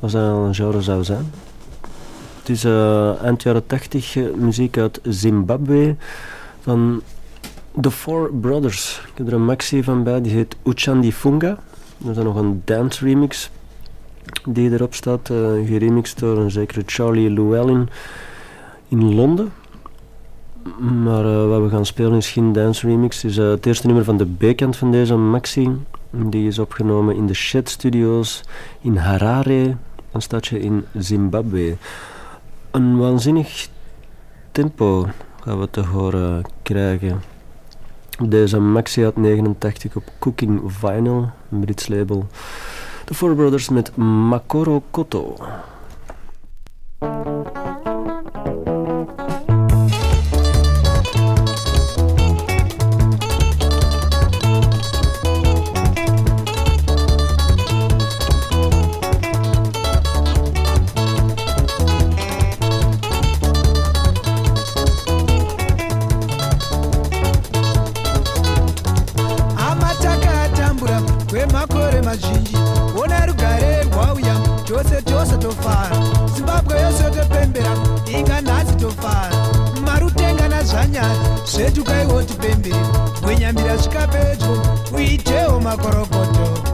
Als dat een genre zou zijn. Het is uh, eind jaren 80 muziek uit Zimbabwe van The Four Brothers. Ik heb er een maxi van bij, die heet Uchandi Funga. Er is dan nog een dance remix die erop staat, uh, geremixed door een zekere Charlie Llewellyn in Londen. Maar wat we gaan spelen is geen dance remix. Het is het eerste nummer van de B-kant van deze maxi. Die is opgenomen in de Shed Studios in Harare, een stadje in Zimbabwe. Een waanzinnig tempo gaan we te horen krijgen. Deze maxi uit 89 op Cooking Vinyl, een Brits label. De Four Brothers met Makoro Koto. petuka iwo tipembe mwenyambira svika pedyo uitewo makorokoto.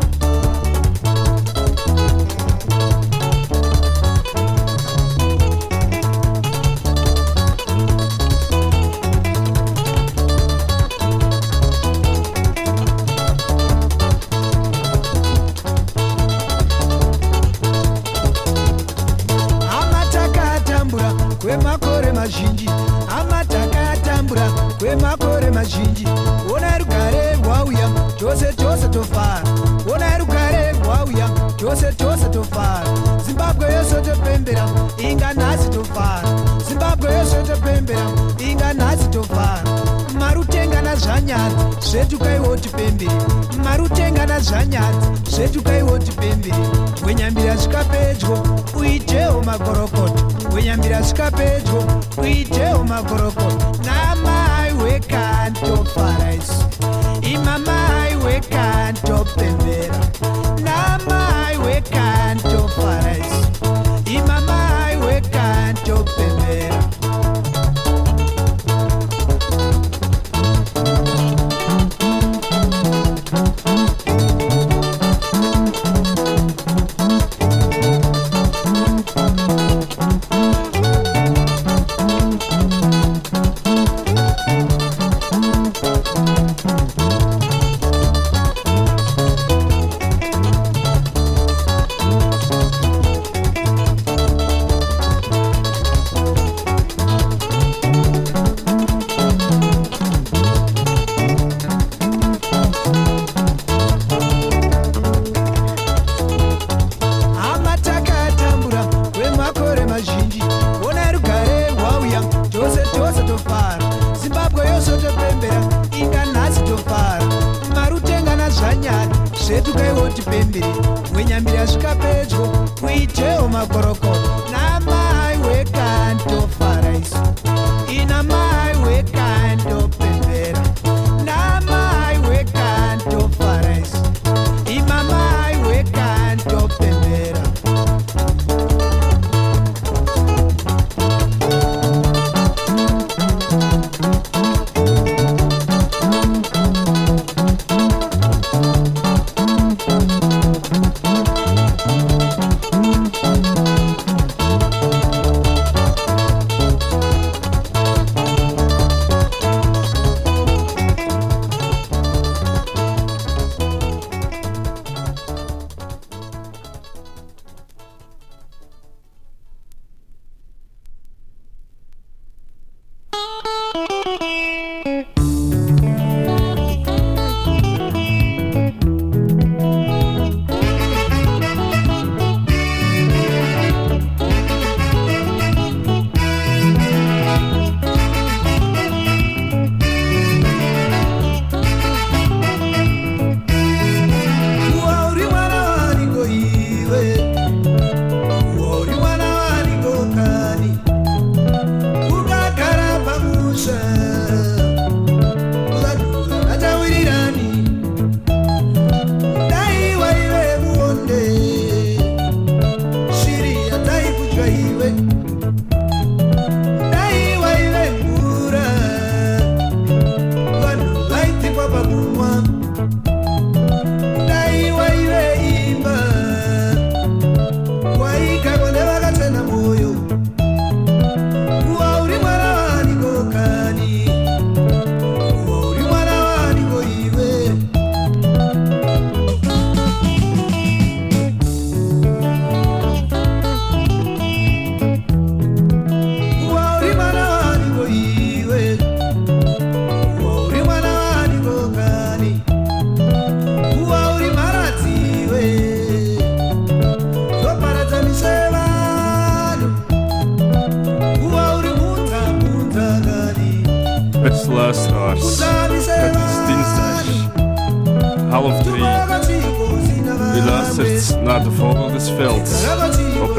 ruzhinji onai rugare rwauya chose chose tofara. Onai rugare rwauya chose chose tofara. Zimbabwe yose topembera inga nhasi tofara. Zimbabwe yose topembera inga nhasi tofara. Mari utengana zvanyadzi zvetukaiwo tipembere mari utengana zvanyadzi zvetukaiwo tipembere wenyambira zvikapedyo uitewo magorokoto wenyambira zvikapedyo uitewo magorokoto nama can't. In my mind, we can't stop them.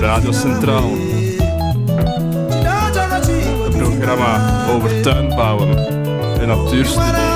Radio Centraal. Een programma over tuinbouwen en natuurstudie.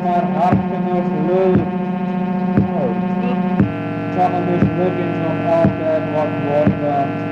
Cannot optimus live. No. Thomas Wiggins of all that what was done.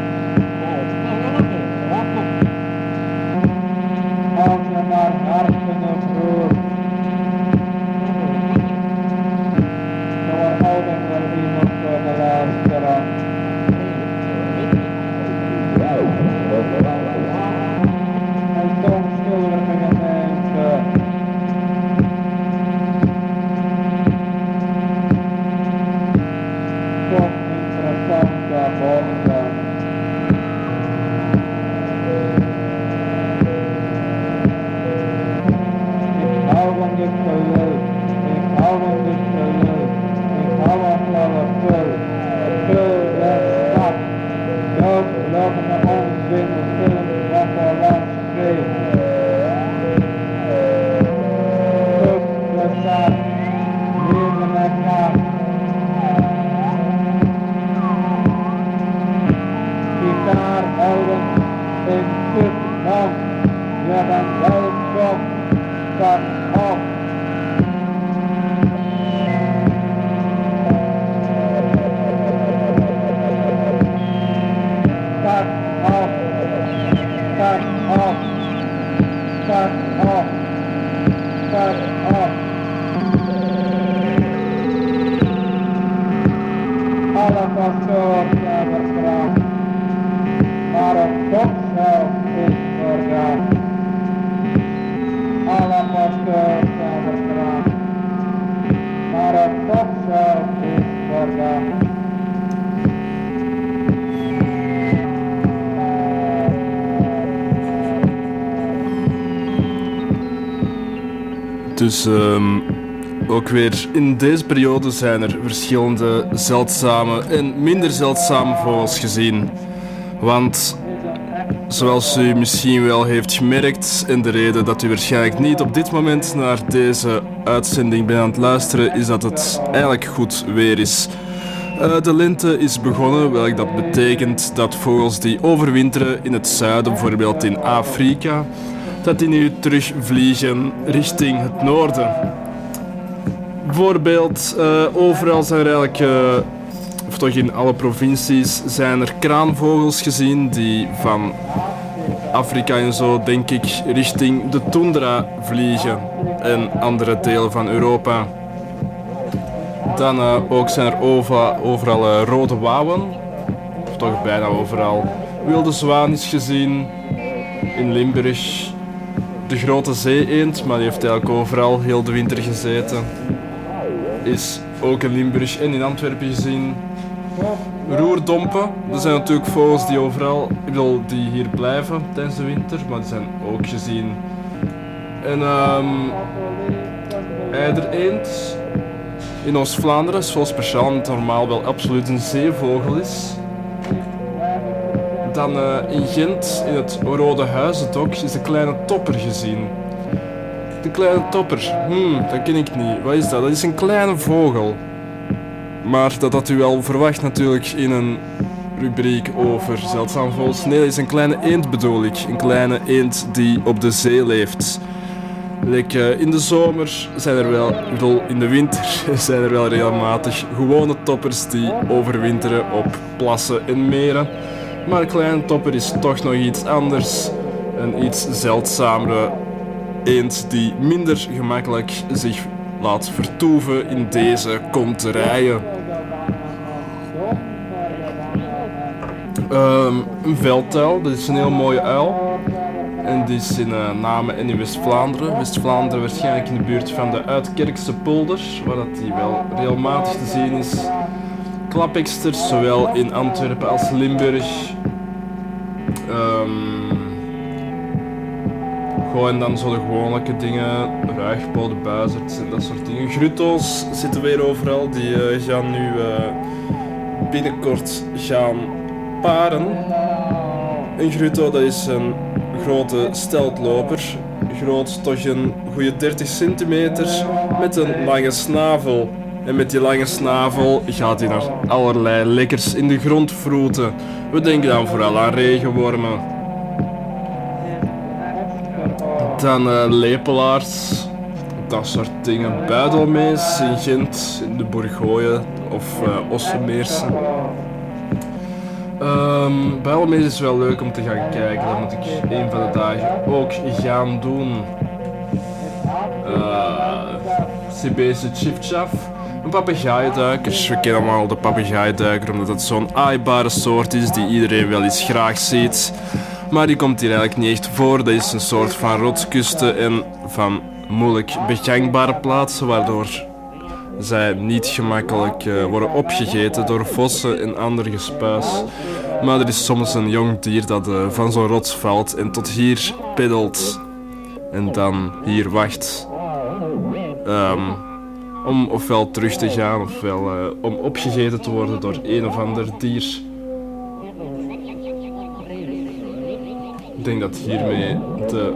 Weer in deze periode zijn er verschillende zeldzame en minder zeldzame vogels gezien. Want zoals u misschien wel heeft gemerkt, en de reden dat u waarschijnlijk niet op dit moment naar deze uitzending bent aan het luisteren, is dat het eigenlijk goed weer is. Uh, de lente is begonnen, welk dat betekent dat vogels die overwinteren in het zuiden, bijvoorbeeld in Afrika, dat die nu terugvliegen richting het noorden. Bijvoorbeeld, uh, overal zijn er eigenlijk, uh, of toch in alle provincies, zijn er kraanvogels gezien die van Afrika en zo, denk ik, richting de tundra vliegen en andere delen van Europa. Dan uh, ook zijn er overal, overal rode wouwen, of toch bijna overal. Wilde zwaan is gezien in Limburg de grote zee-eend, maar die heeft eigenlijk overal heel de winter gezeten. Is ook in Limburg en in Antwerpen gezien. Roerdompen, dat zijn natuurlijk vogels die overal, ik bedoel, die hier blijven tijdens de winter, maar die zijn ook gezien. En um, eidereend in Oost-Vlaanderen, zoals speciaal normaal wel absoluut een zeevogel is. Dan uh, in Gent, in het Rode Huizendok, is de kleine topper gezien. De kleine topper, hmm, dat ken ik niet. Wat is dat? Dat is een kleine vogel. Maar dat had u wel verwacht natuurlijk in een rubriek over zeldzame vogels. Nee, dat is een kleine eend bedoel ik. Een kleine eend die op de zee leeft. Like, in de zomer zijn er wel, bedoel, in de winter zijn er wel regelmatig gewone toppers die overwinteren op plassen en meren. Maar kleine topper is toch nog iets anders. Een iets zeldzamere eend die minder gemakkelijk zich laat vertoeven in deze konterijen. Um, een veldtuil, dat is een heel mooie uil. En die is in uh, Namen en in West-Vlaanderen. West-Vlaanderen waarschijnlijk in de buurt van de Uitkerkse polder, waar dat die wel regelmatig te zien is. Klapeksters, zowel in Antwerpen als Limburg. Um, gewoon dan zo de gewone dingen, ruigpoten, buizerds en dat soort dingen. Grutto's zitten weer overal, die uh, gaan nu uh, binnenkort gaan paren. Een grutto dat is een grote steltloper, groot toch een goede 30 centimeter, met een lange snavel. En met die lange snavel gaat hij naar allerlei lekkers in de grond vroeten. We denken dan vooral aan regenwormen. Dan uh, lepelaars, dat soort dingen. Buidelmees in Gent, in de Bourgogne of uh, Ossemeersen. Um, Buidelmees is wel leuk om te gaan kijken. Dat moet ik een van de dagen ook gaan doen. Uh, Sibese Chifchaf. Een papegaaienduiker. We kennen allemaal de papegaaienduiker omdat het zo'n aaibare soort is die iedereen wel eens graag ziet. Maar die komt hier eigenlijk niet echt voor. Dat is een soort van rotskusten en van moeilijk begangbare plaatsen, waardoor zij niet gemakkelijk uh, worden opgegeten door vossen en ander gespuis. Maar er is soms een jong dier dat uh, van zo'n rots valt en tot hier peddelt. En dan hier wacht. Um, om ofwel terug te gaan ofwel uh, om opgegeten te worden door een of ander dier. Denk dat hiermee de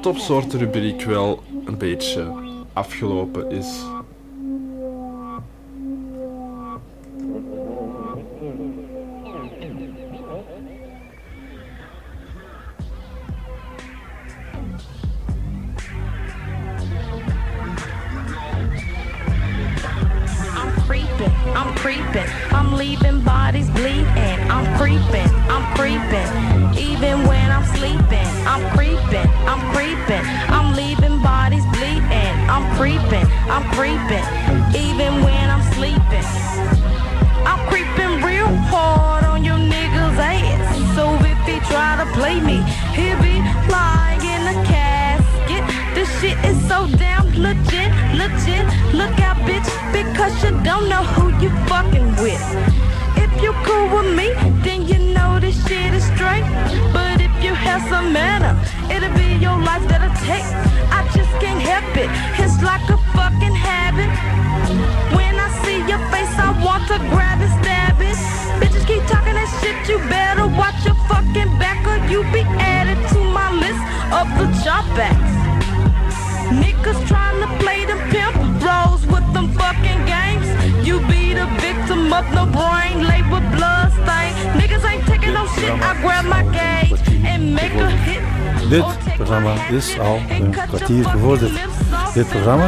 topsoortenrubriek wel een beetje afgelopen is.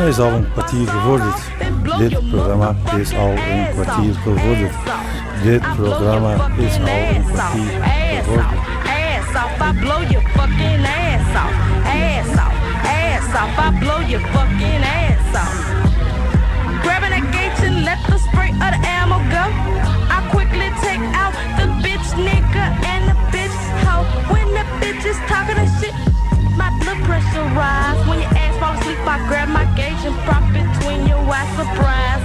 Programma is al een kwartier gevorderd. Dit programma is al een kwartier gevorderd. Dit programma is al een kwartier gevorderd. Off, I blow your fucking ass off. I blow your fucking ass off. Grabbing and let the spray of the ammo go. I quickly take out the bitch nigga and the bitch hoe. When the bitch is talking that shit, I grab my gauge and prop between your eyes. Surprise.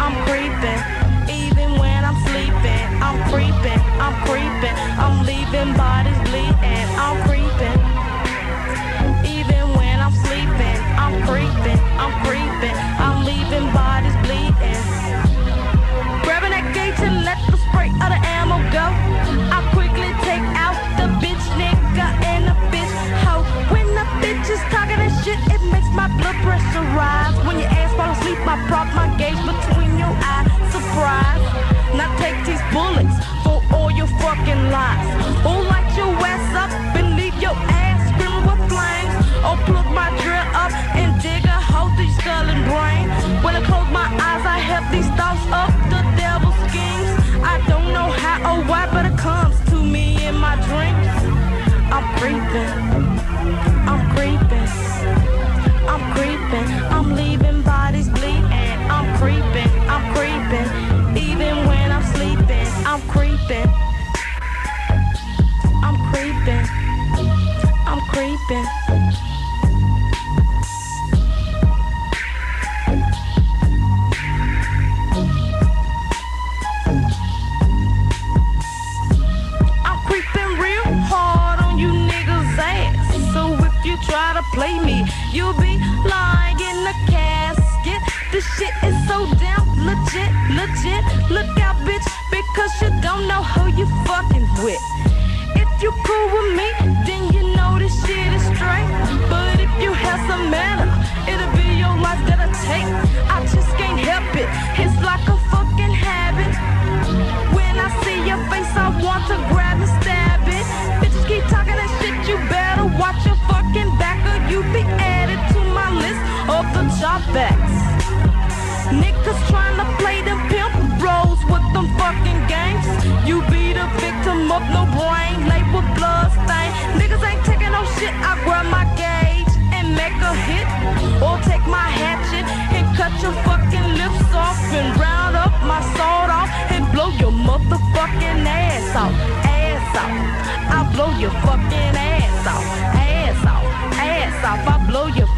I'm creeping. Even when I'm sleeping, I'm creeping, I'm creeping. I'm leaving bodies bleeding. I'm creeping. Even when I'm sleeping, I'm creeping, I'm creeping. I'm leaving bodies bleeding. Grabbing that gauge and let the spray of the ammo go. I quickly take out the bitch nigga and the bitch hoe. When the bitch is talking that shit, it makes my blood pressure rise. When your ass fall asleep, I prop my gauge between be lying in the casket. This shit is so damn legit, legit. Look out, bitch, because you don't know who you fucking with. If you cool with me, then you know this shit is straight. But if you have some manner, it'll be your life that I take. I just can't help it. It's the. Niggas trying to play them pimp roles with them fucking games. You be the victim of no brain, with blood. Niggas ain't taking no shit. I grab my gauge and make a hit, or take my hatchet and cut your fucking lips off and round up my sword off and blow your motherfucking ass off, ass off. I blow your fucking ass off, ass off, ass off. I blow your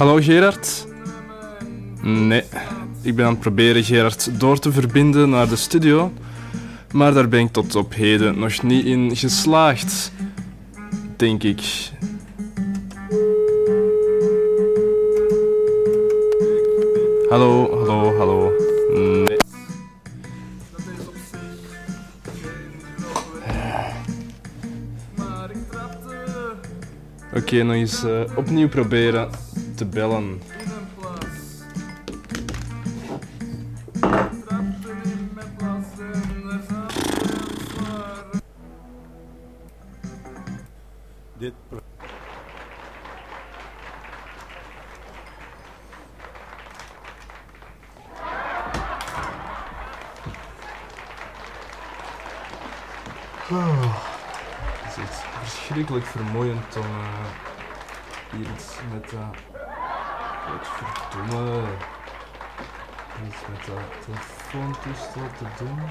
Hallo Gerard? Nee, ik ben aan het proberen Gerard door te verbinden naar de studio, maar daar ben ik tot op heden nog niet in geslaagd, denk ik. Hallo, hallo, hallo. Nee. Oké, nog eens eh, opnieuw proberen te bellen. Dit pro- Het is echt verschrikkelijk vermoeiend om eh, hier iets met dat. Wat verdomme. Iets met dat telefoontoestel te doen.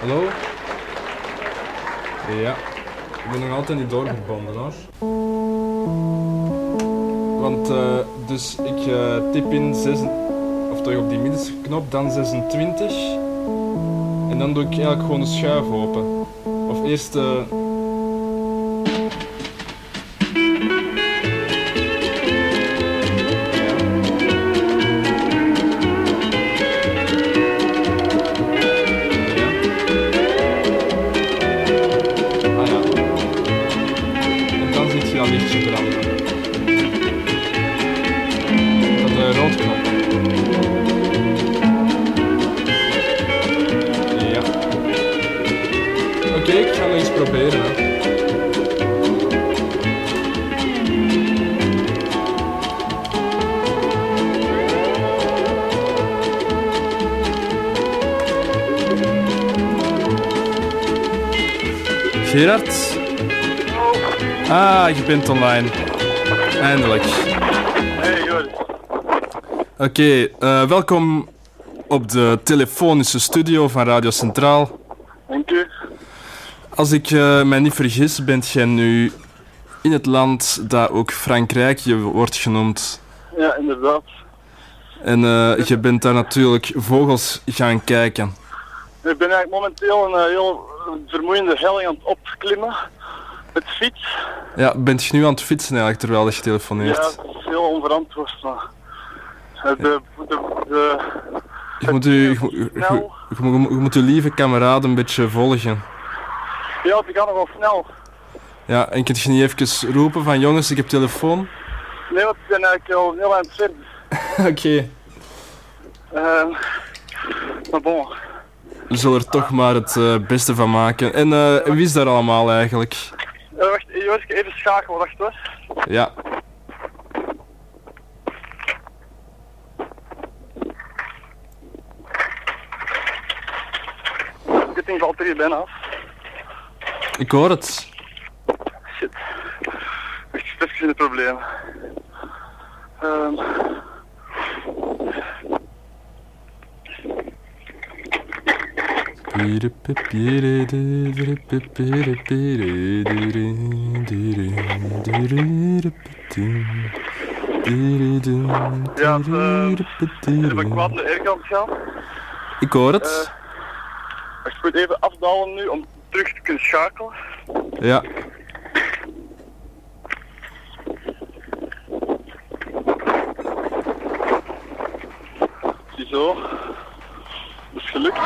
Hallo? Ja, altijd niet doorgebonden hoor. Want eh, dus ik eh, tip in 6, of op die middenste knop, dan 26. En dan doe ik eigenlijk gewoon de schuif open. Of eerst. eh bent online. Eindelijk. Hey Joris. Oké, eh, welkom op de telefonische studio van Radio Centraal. Dank u. Als ik eh, mij niet vergis, bent jij nu in het land dat ook Frankrijkje wordt genoemd. Ja, inderdaad. En eh, je bent daar natuurlijk vogels gaan kijken. Ik ben eigenlijk momenteel een heel vermoeiende helling aan het opklimmen. Met fiets. Ja, bent je nu aan het fietsen eigenlijk terwijl je Ja, telefoneert? het is heel onverantwoord. Maar... eh, De, de, de, Je moet, u, je, je, je moet- je moet uw lieve kameraad een beetje volgen. Ja, die gaat nogal snel. Ja, en kun je niet even roepen van jongens, ik heb telefoon? Nee, want ik ben eigenlijk al heel aan het verder. Oké. Eh, maar bon. We zullen er toch maar het eh, beste van maken. En eh, wie is daar allemaal eigenlijk? Eh, wacht, Joris, ik even schakelen, wacht hoor. Ja, Dit ding valt er hier bijna af. ik hoor het. Shit. Echt even in de problemen. Ehm Ja, eh, heb ik kwaad aan de airkant gaan. Ik hoor het. Ik moet even afdalen nu om terug te kunnen schakelen. Ja. Ziezo. Is gelukt.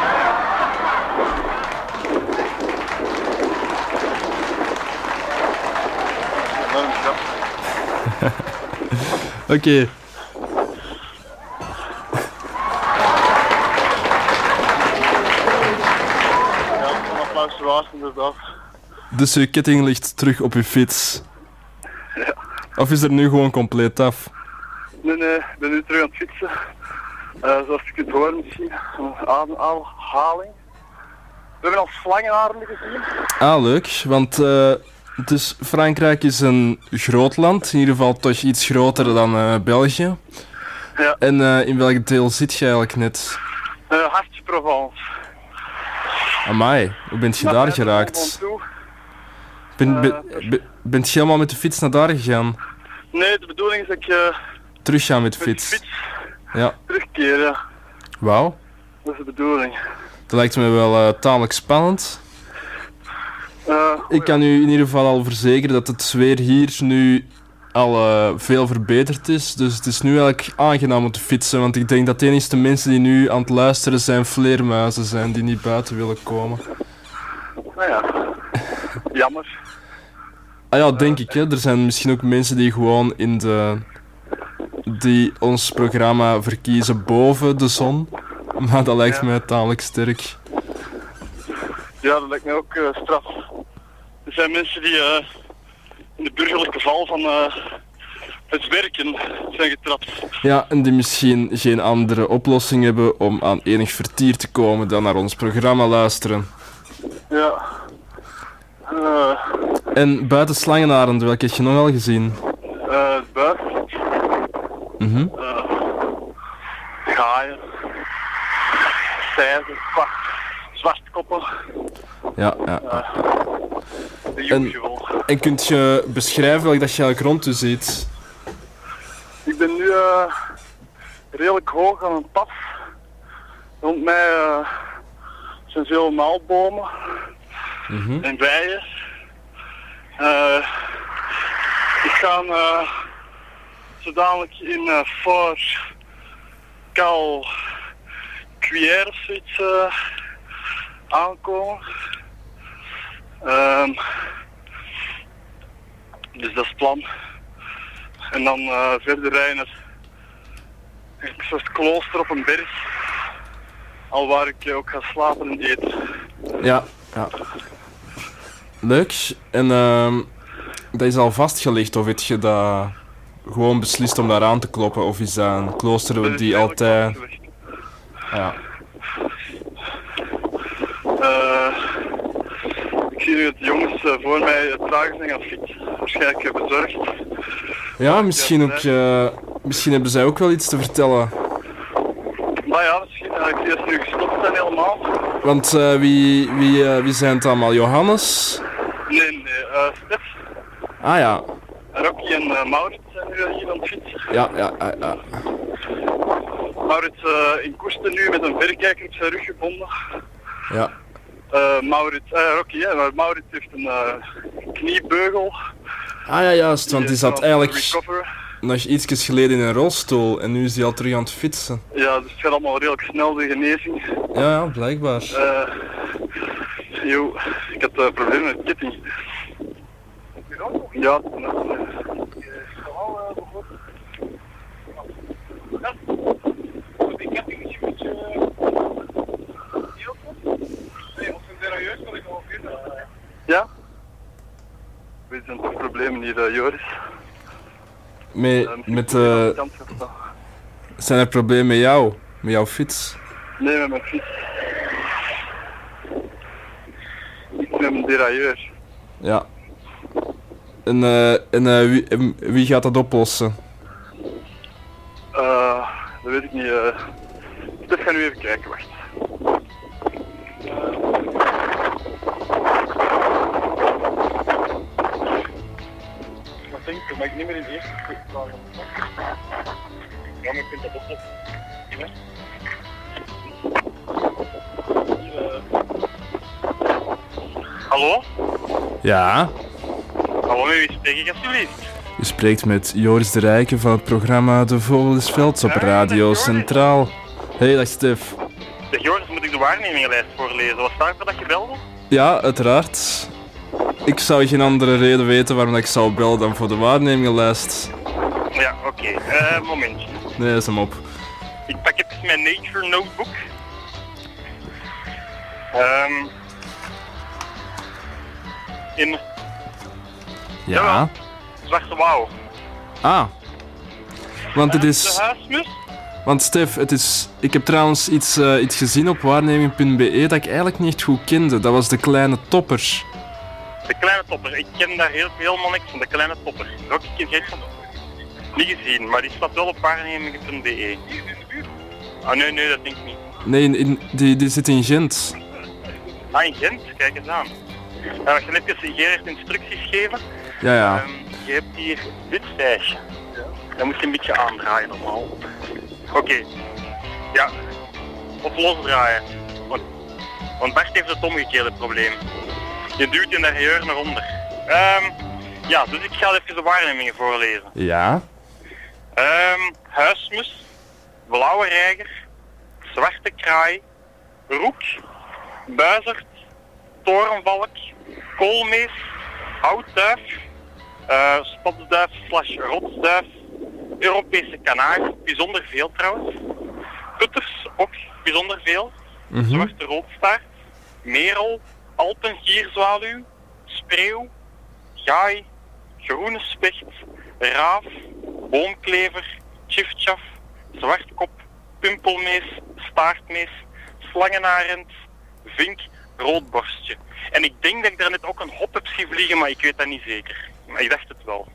Oké. Inderdaad. Dus uw ketting ligt terug op uw fiets. Of is er nu gewoon compleet af? Nee, nee, ik ben nu terug aan het fietsen. Eh, zoals je kunt horen misschien, ademhaling. We hebben al slangenarmen gezien. Ah, leuk. Want eh, dus Frankrijk is een groot land. In ieder geval toch iets groter dan eh, België. Ja. En in welk deel zit je eigenlijk net? Uh, Hartje Provence. Amai, hoe bent je daar geraakt? Ben, ben, ben- bent je helemaal met de fiets naar daar gegaan? Nee, de bedoeling is dat ik eh, Teruggaan met de met de fiets? fiets Ja. terugkeer. Ja. Wauw. Dat is de bedoeling. Dat lijkt me wel eh, tamelijk spannend. Eh, Ik kan u in ieder geval al verzekeren dat het weer hier nu al eh, veel verbeterd is. Dus het is nu eigenlijk aangenaam om te fietsen. Want ik denk dat de enige mensen die nu aan het luisteren zijn vleermuizen zijn die niet buiten willen komen. nou ja, jammer. Ah ja, denk ik. Hè. Er zijn misschien ook mensen die gewoon in de... die ons programma verkiezen boven de zon. Maar dat lijkt Ja. mij tamelijk sterk. Ja, dat lijkt mij ook eh, straf. Er zijn mensen die eh, in de burgerlijke val van eh, het werken zijn getrapt. Ja, en die misschien geen andere oplossing hebben om aan enig vertier te komen dan naar ons programma luisteren. Ja. En buiten Slangenarend, welke heb je nog wel gezien? eh buiten, Eh gaaien, stijven, zwart, zwartkoppen, Ja, ja. ja. de En-. En kunt je beschrijven welk dat je eigenlijk rond je ziet? Ik ben nu eh, redelijk hoog aan een pad. Rond mij eh, zijn veel maalbomen Mhm. en bijen. Eh, ik ga zo in uh, Fort Cal Cuillère of zoiets eh, aankomen. Ehm, dus dat is plan. En dan eh, verder rijden naar een soort klooster op een berg. Al waar ik ook ga slapen en eten. Ja, ja. Leuk. En ehm, dat is al vastgelegd, of heb je dat gewoon beslist om daar aan te kloppen? Of is dat een klooster die altijd... Ja. Eh, ik zie nu de jongens eh, voor mij het trager zijn gaan fietsen. Waarschijnlijk eh, bezorgd. ja, misschien ook... misschien hebben zij ook wel iets te vertellen. Maar ja, misschien uh, ik ze nu gestopt zijn helemaal. Want wie, wie, wie zijn het allemaal? Johannes? Nee, nee, Stef, Ah ja. Rocky en eh, Maurits zijn nu hier aan het fietsen. Ja, ja, ja. ja. Maurits eh, in koesten nu met een verrekijker op zijn rug gebonden. ja. Eh Maurits, eh Rocky, hè, maar Maurits heeft een eh, kniebeugel. Ah ja, juist. Want die zat eigenlijk nog iets geleden in een rolstoel. En nu is hij al terug aan het fietsen. Ja, dus het gaat allemaal redelijk snel, de genezing. Ja, ja, blijkbaar. Eh, yo, ik had uh, problemen met ketting. Ja, het is net, eh, Die ketting is een beetje... Ja? We zijn toch problemen hier, eh, Joris. Met, Eh, met, de eh, zijn er problemen met jou? Met jouw fiets? Nee, met mijn fiets. Ik met mijn derailleur. Ja. En, eh, en eh, wie, en wie gaat dat oplossen? Eh, dat weet ik niet. eh. Stef, ga nu even kijken, wacht. Wat denk je? Mag ik niet meer in de eerste vragen? Ja, maar ik vind dat oplossen. Ja. Hallo? Ja. Hallo, wie spreek ik alsjeblieft? Je spreekt met Joris de Rijken van het programma De Vogel is Velds op Radio. Centraal. Hey, dag Stef. Zeg Joris, moet ik de waarnemingenlijst voorlezen? Was daarvoor dat je belde? Ja, uiteraard. Ik zou geen andere reden weten waarom ik zou bellen dan voor de waarnemingenlijst. Ja, oké. Eh, momentje. Nee, is hem op. Ik pak even mijn Nature Notebook. Ehm in Ja. Zwarte Wouw. Ah. Want het De is... huismus? Want Stef, het is... Ik heb trouwens iets, eh, iets gezien op waarneming.be dat ik eigenlijk niet echt goed kende. Dat was de kleine toppers. De kleine topper. Ik ken daar heel, helemaal niks van. De kleine topper. Ook ik ken van. Niet gezien, maar die staat wel op waarnemingen.be. Ah nee, nee, dat denk ik niet. Nee, in, in- die, die zit in Gent. Ah, in Gent, kijk eens aan. Ja, je hebt even Gerard instructies geven. Ja, ja. Ehm, je hebt hier dit stijgje. Dat moet je een beetje aandraaien normaal. Oké. Ja. Of losdraaien. Want, want Bart heeft het omgekeerde probleem. Je duwt in de geur naar onder. Ehm, ja, dus ik ga even de waarnemingen voorlezen. Ja. Ehm, huismus, blauwe reiger, zwarte kraai, roek, buizerd, torenvalk, koolmees, houtduif, eh stadsduif slash rotsduif, Europese kanaar, bijzonder veel trouwens, kutters ook bijzonder veel, zwarte roodstaart, merel, alpengierzwaluw, spreeuw, gaai, groene specht, raaf, boomklever, tjiftjaf, zwartkop, pimpelmees, staartmees, slangenarend, vink, roodborstje. En ik denk dat ik daar net ook een hop heb zien vliegen, maar ik weet dat niet zeker. Maar ik dacht het wel.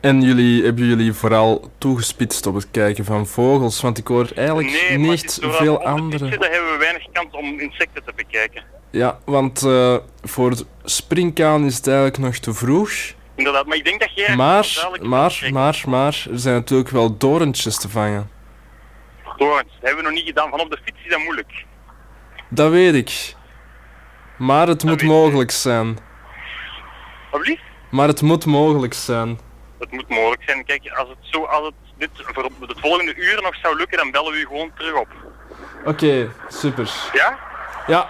En jullie, hebben jullie vooral toegespitst op het kijken van vogels? Want ik hoor eigenlijk nee, niet veel op andere... zitten, hebben we weinig kans om insecten te bekijken. Ja, want eh, voor het springkaan is het eigenlijk nog te vroeg. Inderdaad, maar ik denk dat jij Maar, maar, maar, maar, er zijn natuurlijk wel dorentjes te vangen. Doorns, dat hebben we nog niet gedaan. Van op de fiets is dat moeilijk. Dat weet ik. Maar het moet ik. mogelijk zijn. Alsjeblieft? Maar het moet mogelijk zijn. Het moet mogelijk zijn. Kijk, als het, zo, als het dit voor het volgende uur nog zou lukken, dan bellen we u gewoon terug op. Oké, super. Ja? Ja.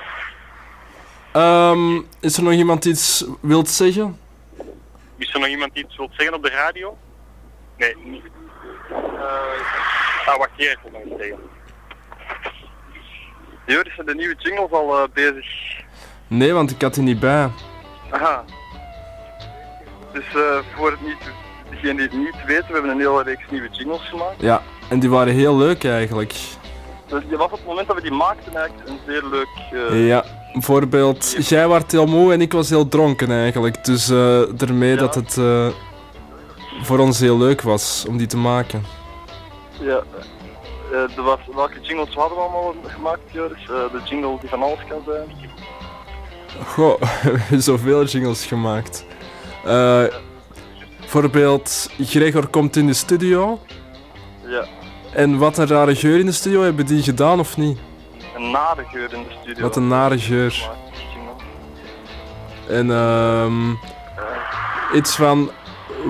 Ehm, is er nog iemand die iets wilt zeggen? Is er nog iemand die iets wilt zeggen op de radio? Nee, niet. Eh, ah, wacht, hier wil nog iets zeggen. Joris, zijn de nieuwe jingles al eh, bezig? Nee, want ik had die niet bij. Aha. Dus eh, voor het niet, degene die het niet weten, we hebben een hele reeks nieuwe jingles gemaakt. Ja, en die waren heel leuk eigenlijk. Dus die was op het moment dat we die maakten eigenlijk een zeer leuk... eh, Ja, bijvoorbeeld, jij was heel moe en ik was heel dronken eigenlijk. Dus eh daarmee Ja. dat het eh, voor ons heel leuk was om die te maken. Ja. Eh, er was, welke jingles hadden we allemaal gemaakt, Joris? Eh, de jingle die van alles kan zijn. Goh, we hebben zoveel jingles gemaakt. Eh bijvoorbeeld, Gregor komt in de studio. Ja. En wat een rare geur in de studio, hebben die gedaan of niet? Een nare geur in de studio. Wat een nare geur. En ehm iets van,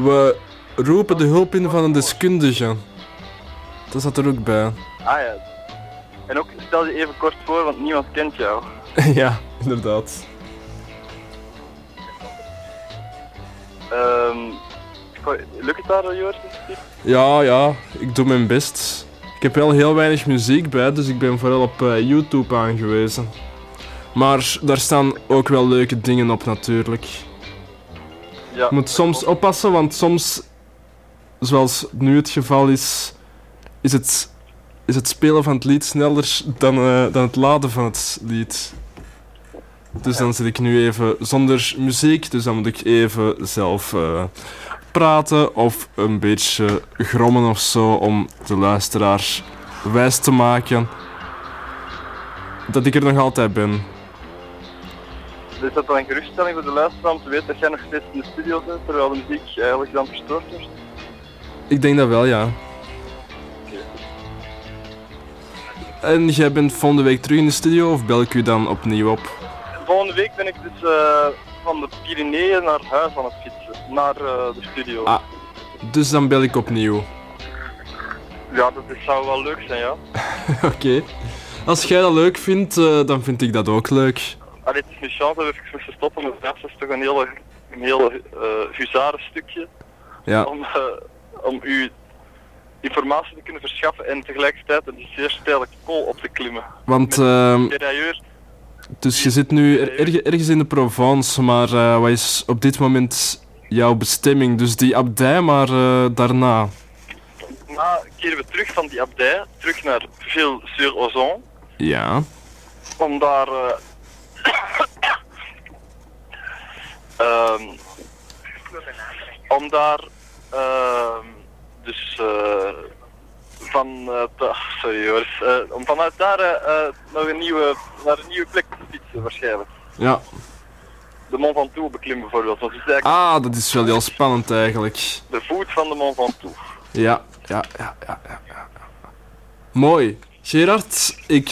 we roepen de hulp in van een deskundige. Dat zat er ook bij. Ah ja. En ook stel je even kort voor, want niemand kent jou. ja, inderdaad. Ehm goh, lukt het daar, Joris? Ja, ja, ik doe mijn best. Ik heb wel heel weinig muziek bij, dus ik ben vooral op eh, YouTube aangewezen. Maar daar staan ook wel leuke dingen op natuurlijk. Ja. Je moet soms oppassen, want soms, zoals nu het geval is, is het, is het spelen van het lied sneller dan, eh, dan het laden van het lied. Dus dan zit ik nu even zonder muziek, dus dan moet ik even zelf eh, praten of een beetje grommen of zo om de luisteraar wijs te maken dat ik er nog altijd ben. Is dat dan een geruststelling voor de luisteraar om te weten dat jij nog steeds in de studio zit, terwijl de muziek eigenlijk dan verstoord wordt? Ik denk dat wel, ja. En jij bent volgende week terug in de studio of bel ik u dan opnieuw op? Volgende week ben ik dus eh, van de Pyreneeën naar huis aan het fietsen, naar eh, de studio. Ah. Dus dan bel ik opnieuw. Ja, dat zou wel leuk zijn, ja. Oké. Als jij dat leuk vindt, eh, dan vind ik dat ook leuk. Allee, het is nu chance dat even moesten stoppen, maar dat is toch een hele, een hele huzarenstukje Ja. om, om u informatie te kunnen verschaffen en tegelijkertijd een zeer steile kool op te klimmen. Want ehm, Derailleur, dus je zit nu er- erge- ergens in de Provence, maar eh, wat is op dit moment jouw bestemming? Dus die abdij, maar eh, daarna. na keren we terug van die abdij, terug naar Ville-sur-Ozon, Ja. om daar... eh, ehm, om daar... ehm, dus... van... eh, sorry eh, om vanuit daar eh, nog een nieuwe, naar een nieuwe plek te fietsen waarschijnlijk. Ja. De Mont Ventoux beklimmen bijvoorbeeld. Want het is eigenlijk Ah, dat is wel heel spannend eigenlijk. de voet van de Mont Ventoux. Ja, ja, ja, ja, ja. ja. Mooi. Gerard, ik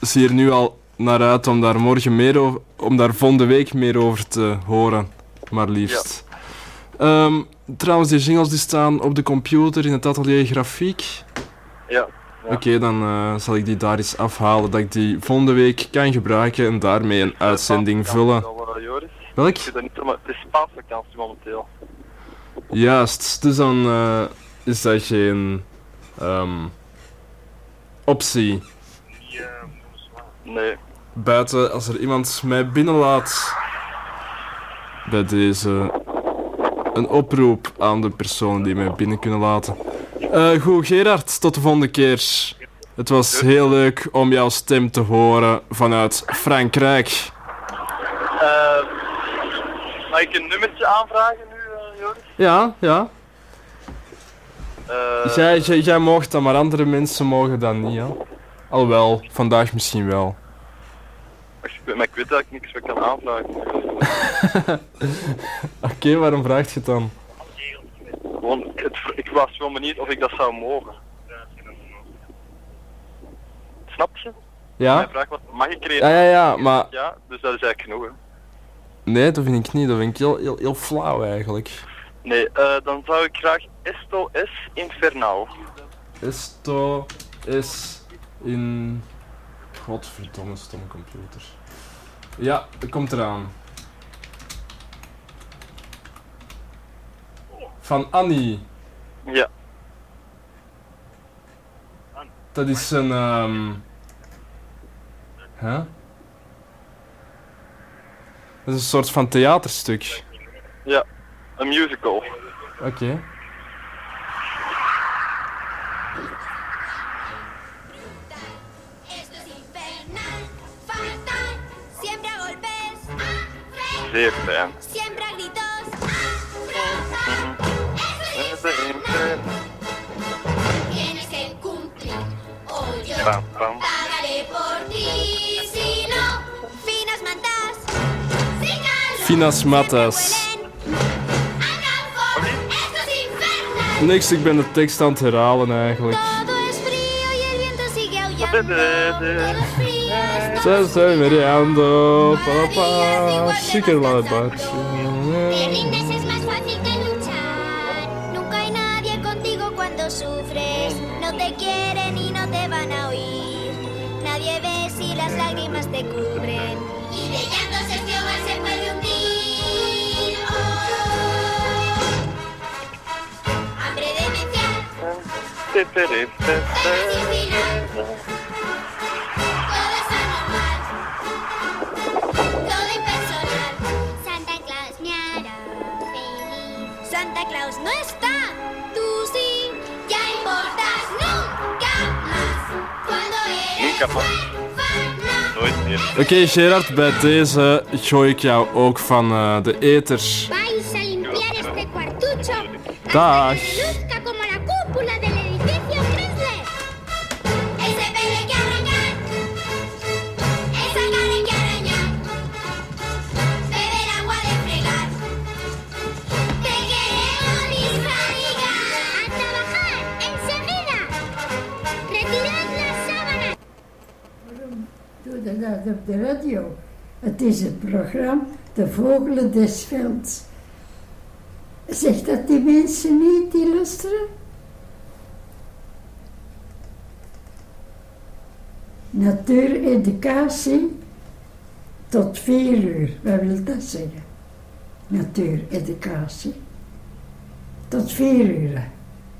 zie er nu al naar uit om daar morgen meer over, om daar volgende week meer over te horen. Maar liefst. Ehm, trouwens, die jingles die staan op de computer in het atelier grafiek. Ja. ja. Oké, dan eh, zal ik die daar eens afhalen, dat ik die volgende week kan gebruiken en daarmee een uitzending vullen. Eh. Welk? Het is paasvakantie momenteel. Juist, dus dan eh, is dat geen ehm, optie. Nee. Buiten, als er iemand mij binnenlaat, bij deze een oproep aan de personen die mij binnen kunnen laten. Eh, goed, Gerard, tot de volgende keer. Het was heel leuk om jouw stem te horen vanuit Frankrijk. Eh, mag ik een nummertje aanvragen nu, eh, Joris? Ja, ja. Jij, jij, jij mocht dat, maar andere mensen mogen dat niet, ja. Alhoewel, vandaag misschien wel. Maar ik weet dat ik niks meer kan aanvragen. Oké, waarom vraag je het dan? Gewoon, het, ik was gewoon benieuwd of ik dat zou mogen. Snap je? Ja? Mijn vraag was, mag ik een? Ja, ja, ja, maar Ja, dus dat is eigenlijk genoeg. Hè. nee, dat vind ik niet. Dat vind ik heel, heel, heel flauw eigenlijk. Nee, eh, dan zou ik graag Esto S Infernal. Esto is in... Godverdomme, stomme computer. Ja, dat komt eraan. Van Annie. Ja. Dat is een... ehm Huh? Dat is een soort van theaterstuk. Ja, een musical. Oké. Zeer fijn. siembra gritos, tienes que cumplir, o yo Pam, pam. pagaré por ti, si no, finas calor, Finas matas. Niks, ik ben de tekst aan het herhalen eigenlijk. todo es frío y el viento sigue aullando, todo es frío, esto Ze es zijn mirando, Cada día se papa, vuelve chique más la cansado. bache. Te rindes es más fácil que luchar. Nunca hay nadie contigo cuando sufres. No te quieren y no te van a oír. Nadie ve si las lágrimas te cubren. Y de llanto Sergio Val se puede hundir. Oh. Hambre demencial, todo es sin final. Nooit meer. Oké, Gerard, bij deze gooi ik jou ook van eh, de eter. Vais a limpiar este cuartucho. Dag. de radio. Het is het programma De Vogelen des Velds. Zegt dat die mensen niet, die luisteren? Natuureducatie tot vier uur. Wat wil dat zeggen? Natuureducatie. Tot vier uur.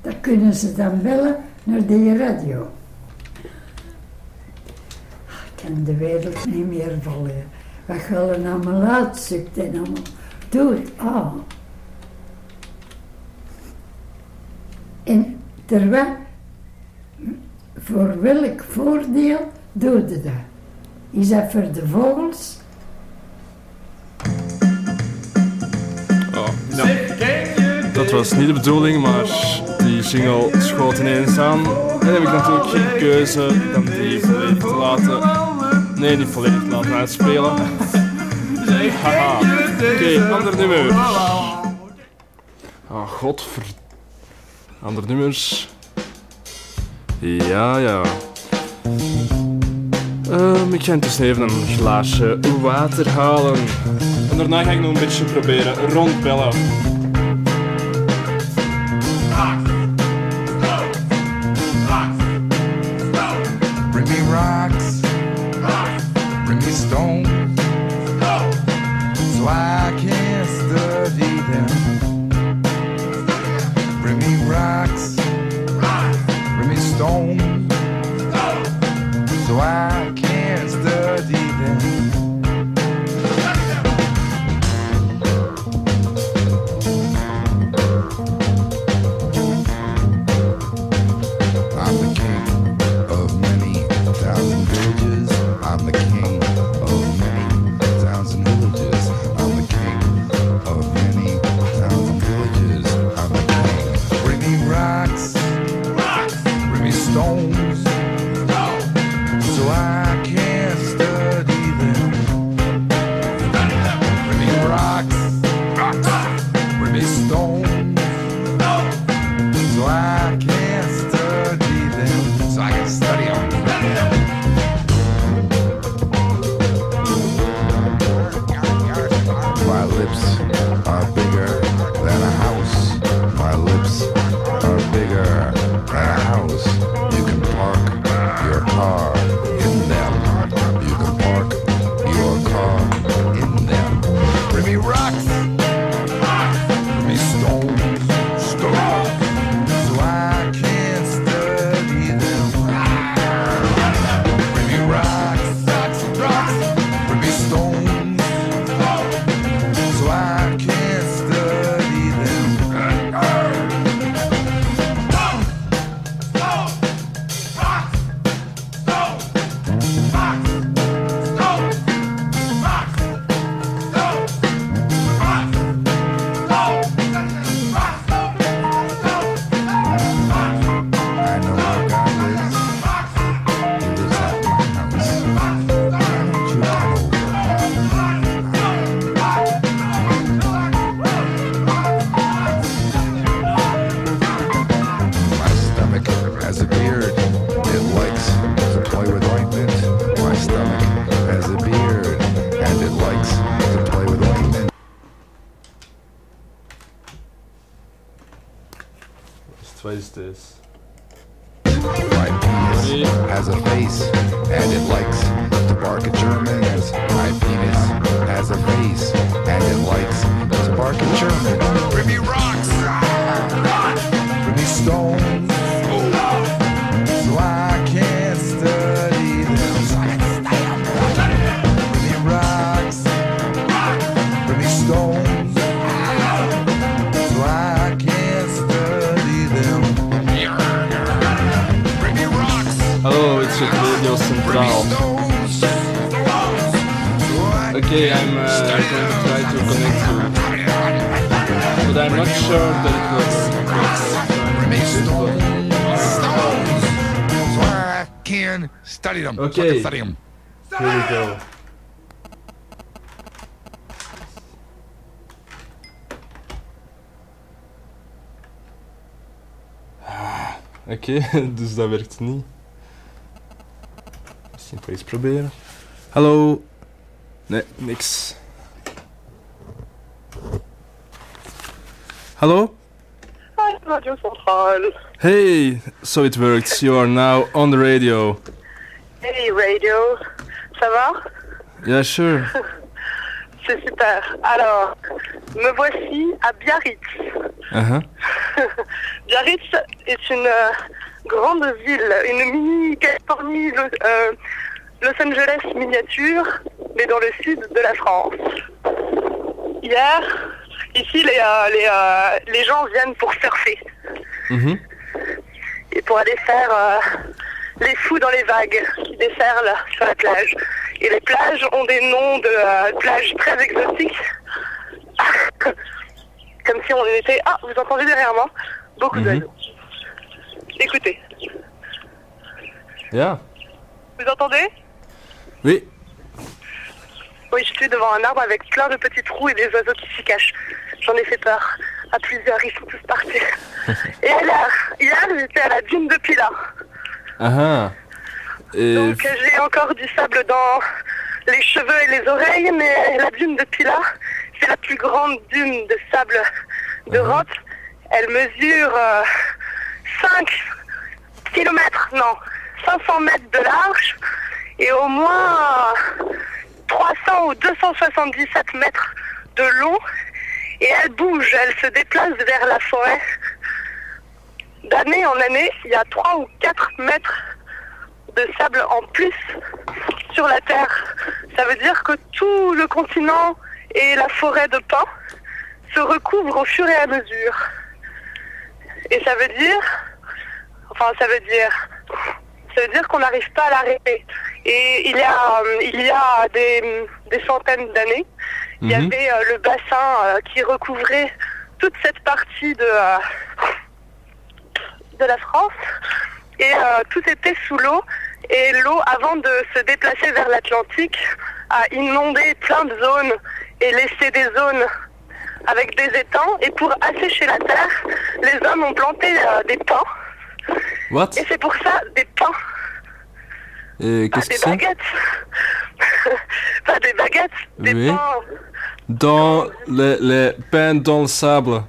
Dan kunnen ze dan bellen naar die radio en de wereld niet meer vallen. We gaan allemaal laatste en allemaal het. Ah. En terwijl, voor welk voordeel doe je dat? Is dat voor de vogels? Oh, nou, dat was niet de bedoeling, maar die single schoot ineens aan. En heb ik natuurlijk geen keuze dan die laten. Nee, niet volledig te laten uitspelen. Haha. Oké, ander nummer. Ah, godver... Ander nummers. Ja, ja. Ehm, ik ga intussen even een glaasje water halen. En daarna ga ik nog een beetje proberen rondbellen. hands. This. Here we go. Oké, okay. dus dat werkt niet. Misschien even iets proberen. Hallo. Nee, niks. Hallo? Hi, Radio Central. Hey, so it works. You are now on the radio. Hey, radio. Ça va Yeah, sure. C'est super. Alors, me voici à Biarritz. Uh-huh. Biarritz est une euh, grande ville, une mini Californie, euh, Los Angeles miniature, mais dans le sud de la France. Hier, ici, les, euh, les, les gens viennent pour surfer Mhm. et pour aller faire les fous dans les vagues qui déferlent sur la plage. Et les plages ont des noms de euh, plages très exotiques. Comme si on était... Ah, vous entendez derrière moi? Beaucoup Mhm. d'oiseaux. Écoutez, vous entendez? Oui. Oui, je suis devant un arbre avec plein de petits trous et des oiseaux qui s'y cachent. J'en ai fait peur. À plusieurs, ils sont tous partis. et hier, hier j'étais à la dune de Pila. Aha. Et Donc euh, j'ai encore du sable dans les cheveux et les oreilles, mais la dune de Pila, c'est la plus grande dune de sable d'Europe. Elle mesure euh, 5 kilomètres, non, 500 mètres de large et au moins euh, 300 ou 277 mètres de long. Et elle bouge, elle se déplace vers la forêt. D'année en année, il y a 3 ou 4 mètres de sable en plus sur la Terre. Ça veut dire que tout le continent et la forêt de pins se recouvrent au fur et à mesure. Et ça veut dire, enfin ça veut dire, ça veut dire qu'on n'arrive pas à l'arrêter. Et il y a, il y a des, des centaines d'années, il y Mhm. avait euh, le bassin euh, qui recouvrait toute cette partie de, euh, de la France. Et euh, tout était sous l'eau. Et l'eau avant de se déplacer vers l'Atlantique a inondé plein de zones et laissé des zones avec des étangs. Et pour assécher la terre, les hommes ont planté euh, des pins. What? Et c'est pour ça des pins, Et qu'est-ce que des c'est? baguettes, pas des baguettes, des Oui. pins. Dans les, les pains dans le sable.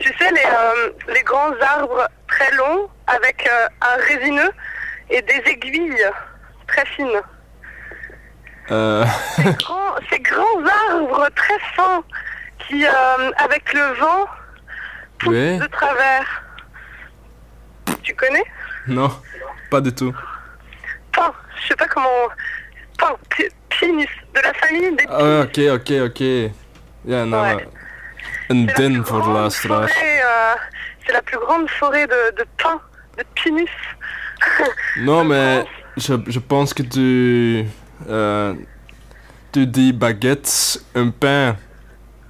Tu sais, les, euh, les grands arbres très longs avec euh, un résineux et des aiguilles très fines. Euh, Ces grands, ces grands arbres très fins qui, avec le vent, poussent oui. de travers. Tu connais? Non, pas du tout. Pin, je sais pas comment... Pin, de la famille des Ah, ok, ok, ok. Ja, nou, Ouais. Een den voor de grande luisteraar. forêt, euh, C'est la plus grande forêt de, de pins, de pinus. Non, mais je, je pense que tu, euh, tu dis baguette, un pain.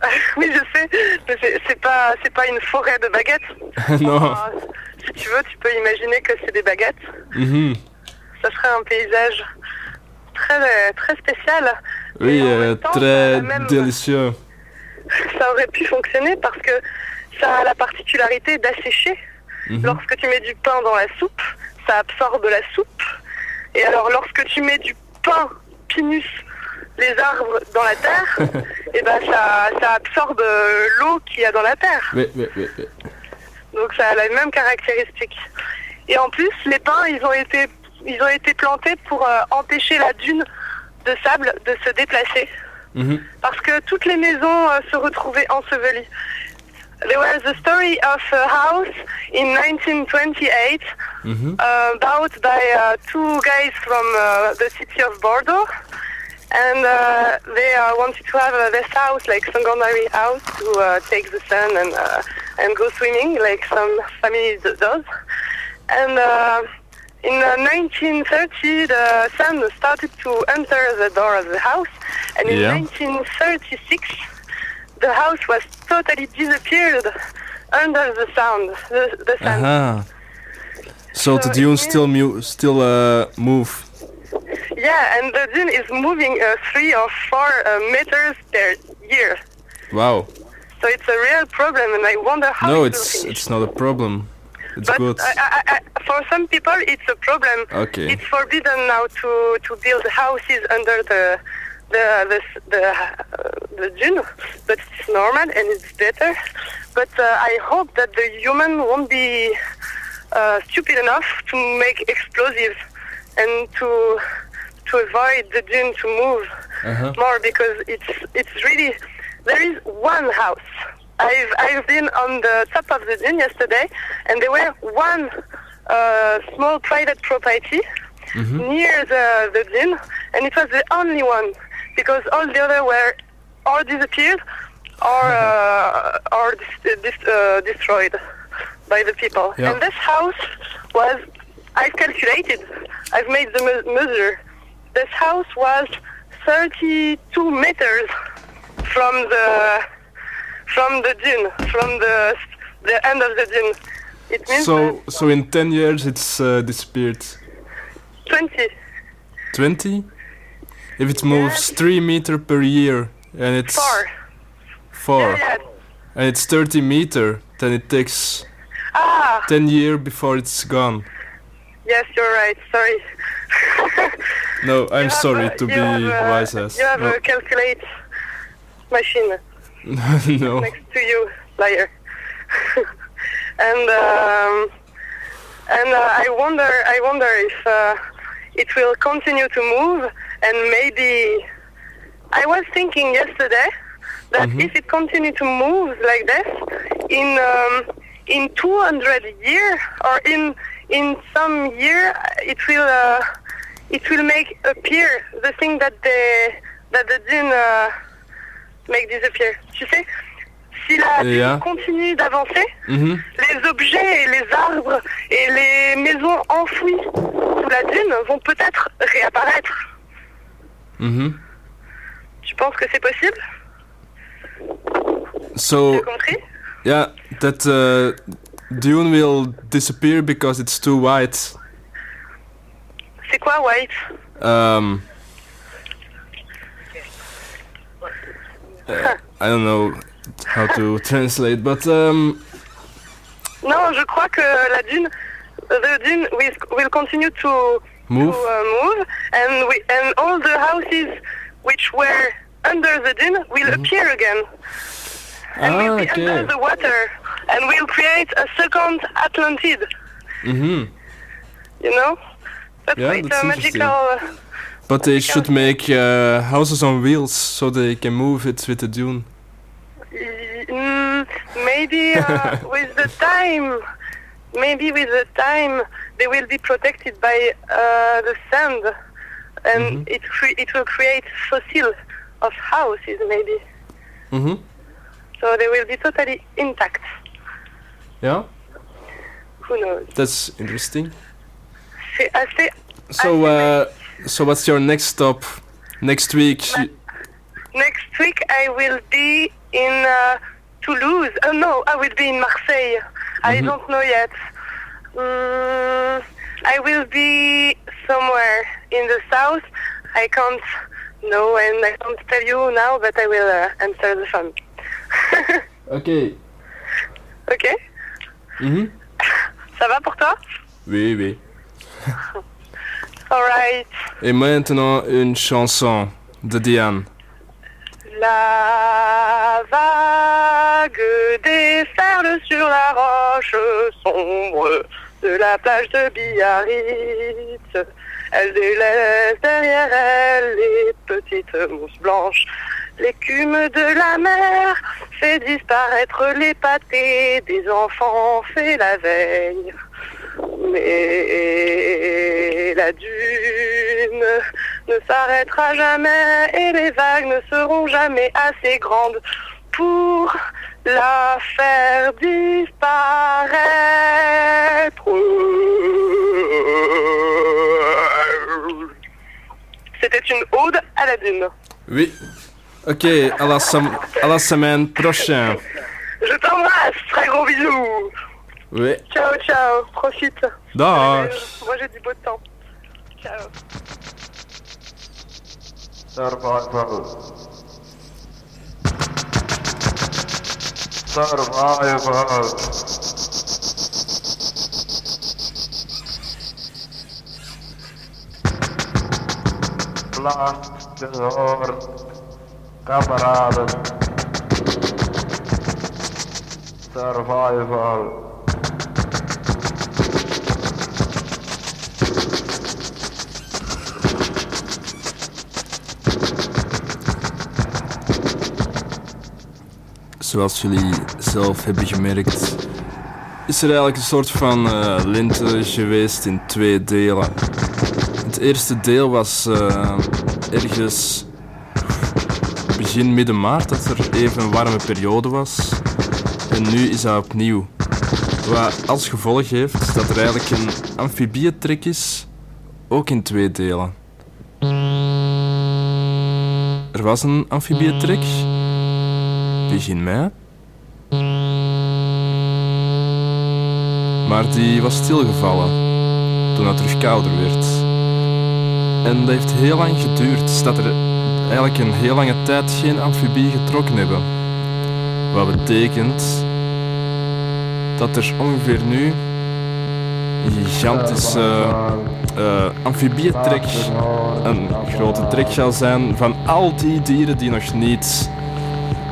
oui, je sais, mais c'est- c'est pas, c'est pas une forêt de baguettes. non. Enfin, si tu veux, tu peux imaginer que c'est des baguettes. Mhm. Ça serait un paysage très, très spécial. Oui, euh, temps, très même- délicieux. Ça aurait pu fonctionner parce que ça a la particularité d'assécher. Mhm. Lorsque tu mets du pain dans la soupe, ça absorbe la soupe. Et alors, lorsque tu mets du pain pinus, les arbres dans la terre, et ben ça, ça absorbe euh, l'eau qu'il y a dans la terre. Oui, oui, oui, oui. Donc ça a la même caractéristique. Et en plus, les pins, ils ont été, ils ont été plantés pour euh, empêcher la dune de sable de se déplacer. Mhm. Parce que toutes les maisons euh, se retrouvaient ensevelies. There was a story of a house in 1928 Mhm. uh, bought by uh, two guys from uh, the city of Bordeaux. And uh, they uh, wanted to have uh, this house, like secondary house, to uh, take the sun and uh, and go swimming, like some families does. And uh, in uh, 1930, the sun started to enter the door of the house, and in Yeah. 1936, the house was totally disappeared under the sound, the, the sun. Aha. So the So dune still mu still uh, move. Yeah, and the dune is moving uh, three or four uh, meters per year. Wow. So it's a real problem, and I wonder how No, it it's it's not a problem. It's but good. I, I, I, for some people, it's a problem. Okay. It's forbidden now to, to build houses under the the the the, uh, the dune, but it's normal and it's better. But uh, I hope that the human won't be uh, stupid enough to make explosives and to to avoid the dune to move Uh-huh. more because it's it's really there is one house. I've I've been on the top of the dune yesterday, and there were one uh, small private property near the the dune, and it was the only one because all the other were or disappeared or uh, or dis- dis- uh, destroyed by the people. Yeah. And this house was I've calculated, I've made the me- measure. This house was 32 meters from the from the dune, from the the end of the dune. It means So, so in 10 years it's uh, disappeared. 20. 20? If it moves 3 meter per year and it's Four. 4 Yeah, yeah. and it's 30 meter, then it takes Ah, 10 year before it's gone. yes, you're right. Sorry. No, I'm sorry a- to be have a- wise as. You have No. a calculate machine no. next to you, liar. and um, and uh, I wonder, I wonder if uh, it will continue to move, and maybe I was thinking yesterday that if it continue to move like this in um, in 200 year or in in some year, it will uh, it will make appear the thing that the that the dune uh, make disappear. Tu sais, si la dune Yeah. continue d'avancer, Mhm. les objets et les arbres et les maisons enfouies sous la dune vont peut-être réapparaître. Mhm. Tu penses que c'est possible? So, yeah, that uh, dune will disappear because it's too wide. C'est quoi, White? Um, I don't know how to translate, but um, Non, je crois que la dune, the dune will, will continue to move. to uh, move, and we, and all the houses which were under the dune will appear again, and will Ah, be under okay. the water, and will create a second Atlantid. Mhm. You know, that's Yeah, that's a interesting. magical. But they should make uh, houses on wheels so they can move it with the dune. Mm, maybe uh, with the time, maybe with the time, they will be protected by uh, the sand, and it cre- it will create fossil of houses, maybe. Mhm. So they will be totally intact. Yeah, Who knows? that's interesting. So, uh, so what's your next stop? Next week? Next week I will be in uh, Toulouse. Oh no, I will be in Marseille. I don't know yet. Mm, I will be somewhere in the south. I can't know and I can't tell you now, but I will uh, answer the phone. Okay. ok Mhm. Ça va pour toi? Oui, oui. Et maintenant une chanson de Diane. La vague déferle sur la roche sombre de la plage de Biarritz. Elle délaisse derrière elle les petites mousses blanches. L'écume de la mer fait disparaître les pâtés des enfants faits la veille. Mais la dune ne s'arrêtera jamais et les vagues ne seront jamais assez grandes pour la faire disparaître. C'était une ode à la dune. Oui. Ok, à la, à la semaine prochaine. Je t'embrasse, très gros bisous. Oui. Ciao, ciao, profite. Dag. Moi j'ai du beau temps. Ciao. Survival. Survival. Blast gehoord, kameraden. Survival. Zoals jullie zelf hebben gemerkt, is er eigenlijk een soort van eh, lente geweest in twee delen. Het eerste deel was eh, ergens begin midden maart dat er even een warme periode was. En nu is dat opnieuw. Wat als gevolg heeft dat er eigenlijk een amfibietrek is, ook in twee delen. Er was een amfibietrek, begin mei. Maar die was stilgevallen toen het terug kouder werd. En dat heeft heel lang geduurd, dat er eigenlijk een heel lange tijd geen amfibie getrokken hebben. Wat betekent dat er ongeveer nu een gigantische uh, amfibietrek, een grote trek zal zijn van al die dieren die nog niet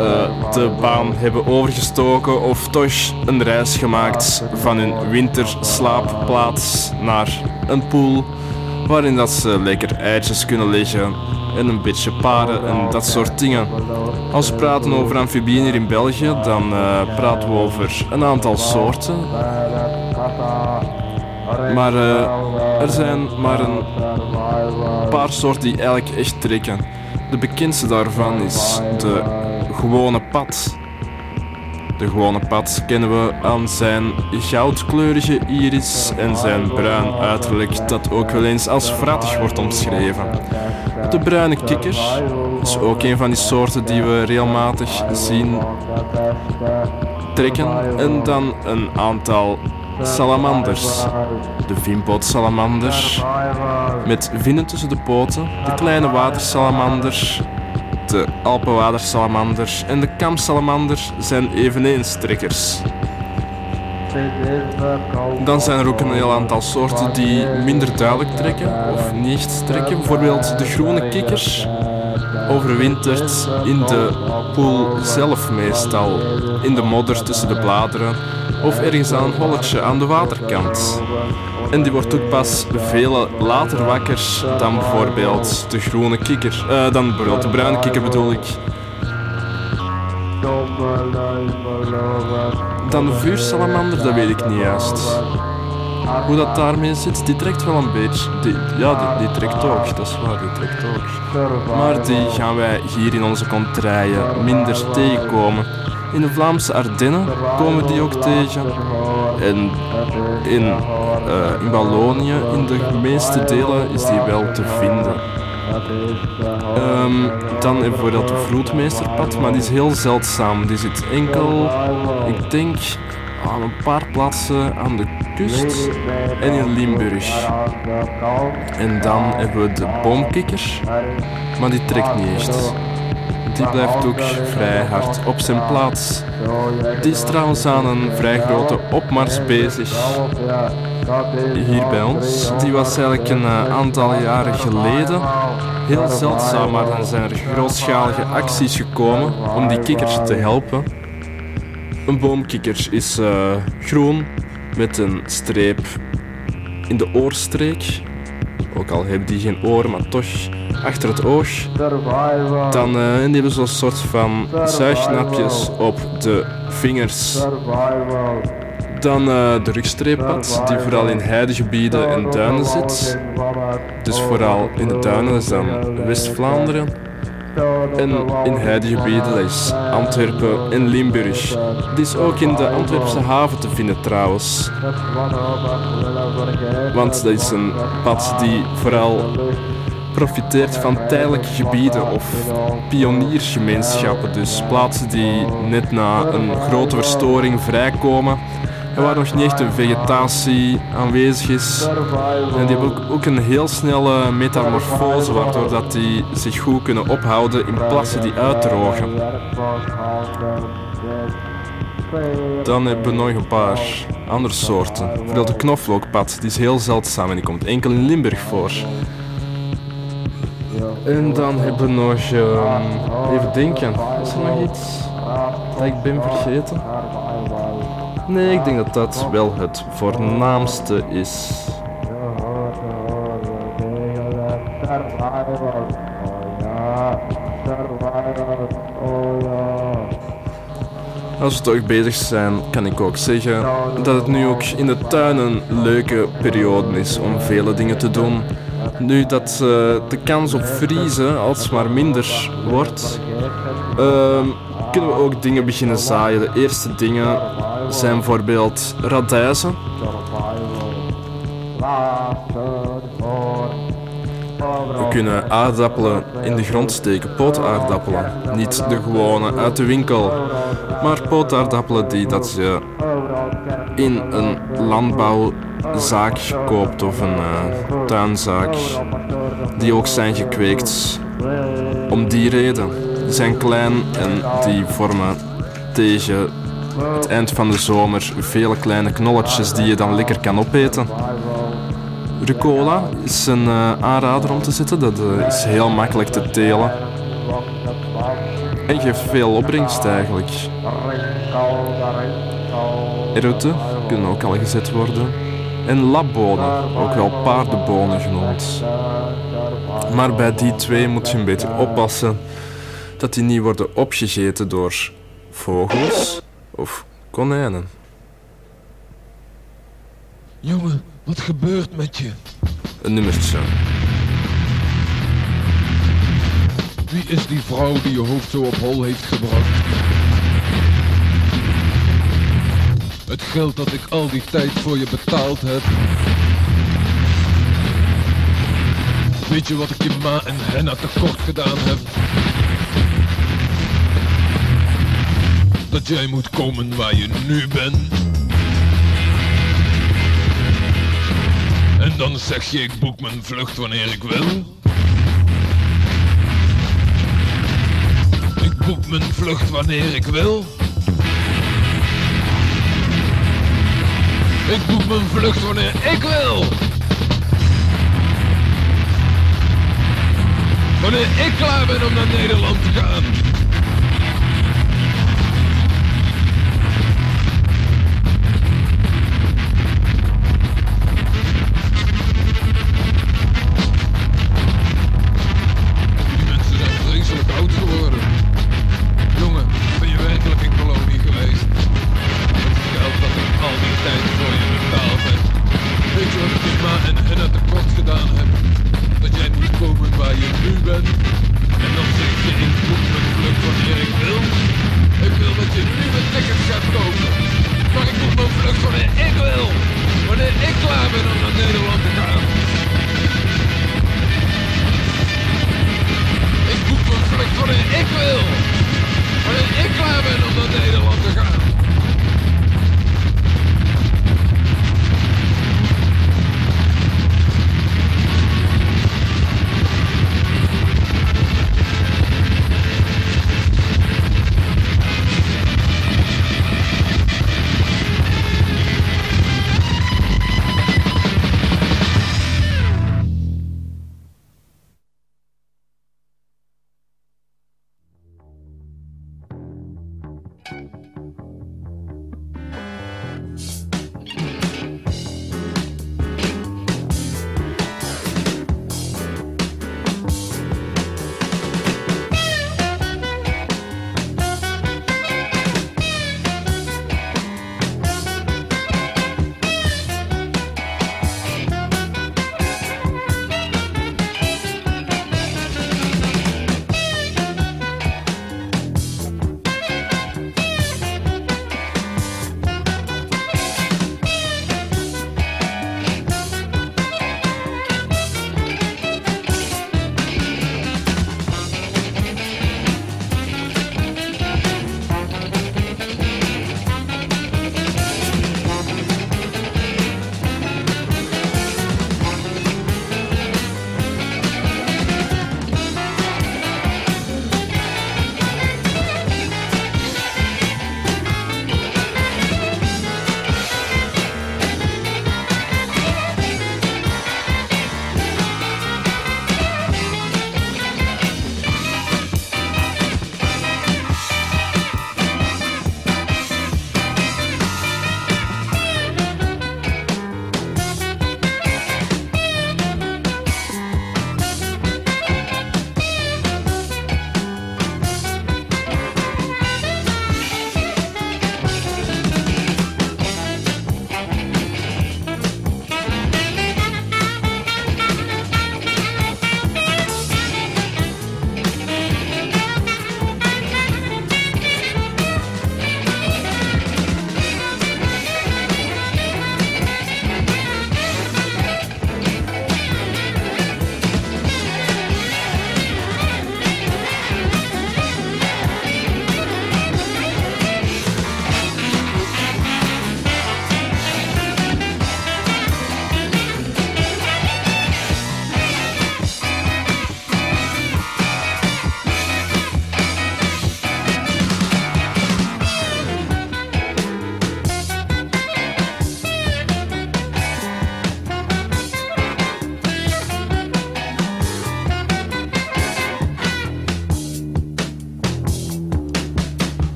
eh, de baan hebben overgestoken of toch een reis gemaakt van hun winterslaapplaats naar een pool waarin dat ze lekker eitjes kunnen leggen en een beetje paren en dat soort dingen. Als we praten over amfibieën hier in België, dan eh, praten we over een aantal soorten. Maar eh, er zijn maar een paar soorten die eigenlijk echt trekken. De bekendste daarvan is de gewone pad. De gewone pad kennen we aan zijn goudkleurige iris en zijn bruin uiterlijk dat ook wel eens als frattig wordt omschreven. De bruine kikker is ook een van die soorten die we regelmatig zien trekken. En dan een aantal salamanders. De vinpootsalamander met vinnen tussen de poten, de kleine watersalamander, de alpenwatersalamander en de kamsalamander zijn eveneens trekkers. Dan zijn er ook een heel aantal soorten die minder duidelijk trekken of niet trekken. Bijvoorbeeld de groene kikker overwintert in de poel zelf meestal, in de modder tussen de bladeren of ergens aan een holletje aan de waterkant. En die wordt ook pas veel later wakker dan bijvoorbeeld de groene kikker, eh, dan bijvoorbeeld de bruine kikker bedoel ik. Dan de vuursalamander, dat weet ik niet juist. Hoe dat daarmee zit, die trekt wel een beetje. Ja, die, trekt ook, dat is waar, die trekt ook. Maar die gaan wij hier in onze contraien minder tegenkomen. In de Vlaamse Ardennen komen die ook tegen. En in, eh, in Wallonië, in de meeste delen, is die wel te vinden. Ehm, dan hebben we de vloedmeesterpad, maar die is heel zeldzaam. Die zit enkel, ik denk, aan een paar plaatsen aan de kust en in Limburg. En dan hebben we de boomkikker, maar die trekt niet echt. Die blijft ook vrij hard op zijn plaats. Die is trouwens aan een vrij grote opmars bezig. Hier bij ons. Die was eigenlijk een eh, aantal jaren geleden heel zeldzaam, maar dan zijn er grootschalige acties gekomen om die kikkers te helpen. Een boomkikker is eh, groen met een streep in de oorstreek. Ook al hebben die geen oren, maar toch achter het oog. Dan uh, die hebben zo'n soort van zuignapjes op de vingers. Dan eh, de rugstreeppad, die vooral in heidegebieden en duinen zit. Dus vooral in de duinen, dat is dan West-Vlaanderen. En in heidegebieden, is Antwerpen en Limburg. Die is ook in de Antwerpse haven te vinden trouwens. Want dat is een pad die vooral profiteert van tijdelijke gebieden of pioniersgemeenschappen. Dus plaatsen die net na een grote verstoring vrijkomen en waar nog niet echt een vegetatie aanwezig is. En die hebben ook, ook een heel snelle metamorfose, waardoor dat die zich goed kunnen ophouden in plassen die uitdrogen. Dan hebben we nog een paar andere soorten. Bijvoorbeeld de knoflookpad, die is heel zeldzaam en die komt enkel in Limburg voor. En dan hebben we nog, ehm, even denken, is er nog iets dat ik ben vergeten? Nee, ik denk dat dat wel het voornaamste is. Als we toch bezig zijn, kan ik ook zeggen dat het nu ook in de tuin een leuke periode is om vele dingen te doen. Nu dat eh, de kans op vriezen alsmaar minder wordt, ehm, kunnen we ook dingen beginnen zaaien. De eerste dingen zijn bijvoorbeeld radijzen. We kunnen aardappelen in de grond steken, pootaardappelen. Niet de gewone uit de winkel, maar pootaardappelen die dat je in een landbouwzaak koopt of een eh, tuinzaak, die ook zijn gekweekt om die reden. Zijn klein en die vormen tegen het eind van de zomer vele kleine knolletjes die je dan lekker kan opeten. Rucola is een eh, aanrader om te zetten. Dat eh, is heel makkelijk te telen. En geeft veel opbrengst eigenlijk. Eroten kunnen ook al gezet worden. En labbonen, ook wel paardenbonen genoemd. Maar bij die twee moet je een beetje oppassen dat die niet worden opgegeten door vogels of konijnen. Jongen, wat gebeurt met je? Een nummertje. Wie is die vrouw die je hoofd zo op hol heeft gebracht? Het geld dat ik al die tijd voor je betaald heb. Weet je wat ik je ma en henna tekort gedaan heb? Dat jij moet komen waar je nu bent. En dan zeg je ik boek mijn vlucht wanneer ik wil. Ik boek mijn vlucht wanneer ik wil. Ik boek mijn vlucht wanneer ik wil. Wanneer ik klaar ben om naar Nederland te gaan.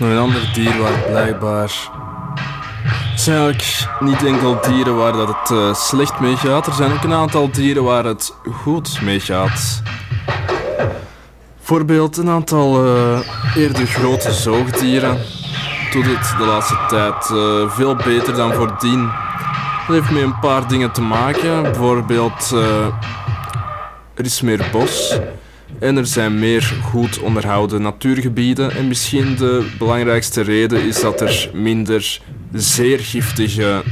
Nog een ander dier waar blijkbaar... Het zijn eigenlijk niet enkel dieren waar dat het eh, slecht mee gaat. Er zijn ook een aantal dieren waar het goed mee gaat. Bijvoorbeeld een aantal eh, eerder grote zoogdieren doet het de laatste tijd eh, veel beter dan voordien. Dat heeft met een paar dingen te maken. Bijvoorbeeld, er is meer bos en er zijn meer goed onderhouden natuurgebieden. En misschien de belangrijkste reden is dat er minder zeer giftige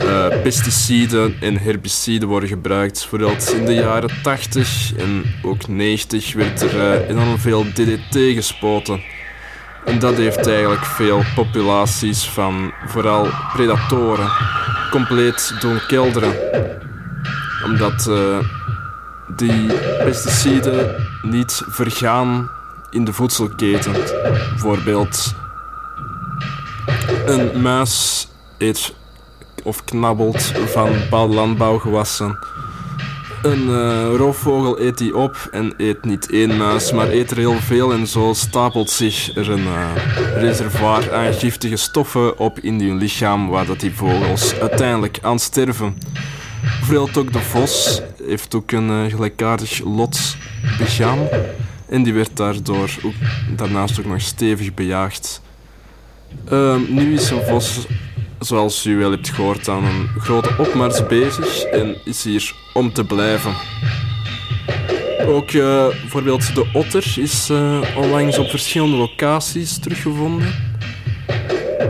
eh, pesticiden en herbiciden worden gebruikt. Vooral in de jaren 80 en ook 90 werd er eh, enorm veel DDT gespoten. En dat heeft eigenlijk veel populaties van vooral predatoren compleet doen kelderen. Omdat eh, die pesticiden niet vergaan in de voedselketen. Bijvoorbeeld een muis eet of knabbelt van bepaalde landbouwgewassen. Een eh, roofvogel eet die op en eet niet één muis, maar eet er heel veel en zo stapelt zich er een eh, reservoir aan giftige stoffen op in hun lichaam waar die vogels uiteindelijk aan sterven. Bijvoorbeeld ook de vos heeft ook een eh, gelijkaardig lot begaan en die werd daardoor ook, daarnaast ook nog stevig bejaagd. Ehm, nu is een vos zoals u wel hebt gehoord, aan een grote opmars bezig en is hier om te blijven. Ook eh, bijvoorbeeld de otter is eh, onlangs op verschillende locaties teruggevonden.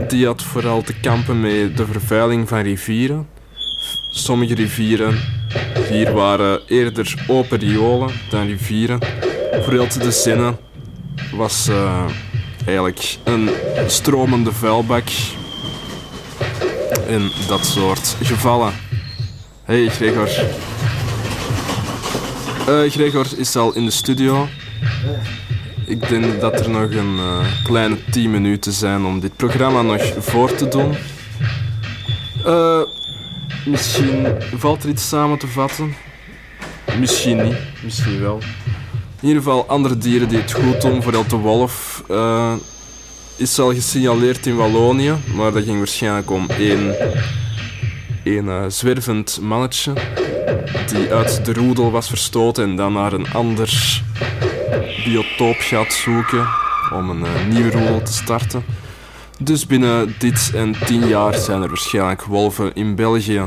Die had vooral te kampen met de vervuiling van rivieren. Sommige rivieren hier waren eerder open riolen dan rivieren. Bijvoorbeeld de Senne was eh, eigenlijk een stromende vuilbak in dat soort gevallen. Hey Gregor. Eh, Gregor is al in de studio. ik denk dat er nog een eh, kleine 10 minuten zijn om dit programma nog voor te doen. Eh, misschien valt er iets samen te vatten. Misschien niet, misschien wel. In ieder geval, andere dieren die het goed doen, vooral de wolf, eh, is al gesignaleerd in Wallonië, maar dat ging waarschijnlijk om één, één eh, zwervend mannetje die uit de roedel was verstoten en dan naar een ander biotoop gaat zoeken om een eh, nieuwe roedel te starten. Dus binnen dit en tien jaar zijn er waarschijnlijk wolven in België.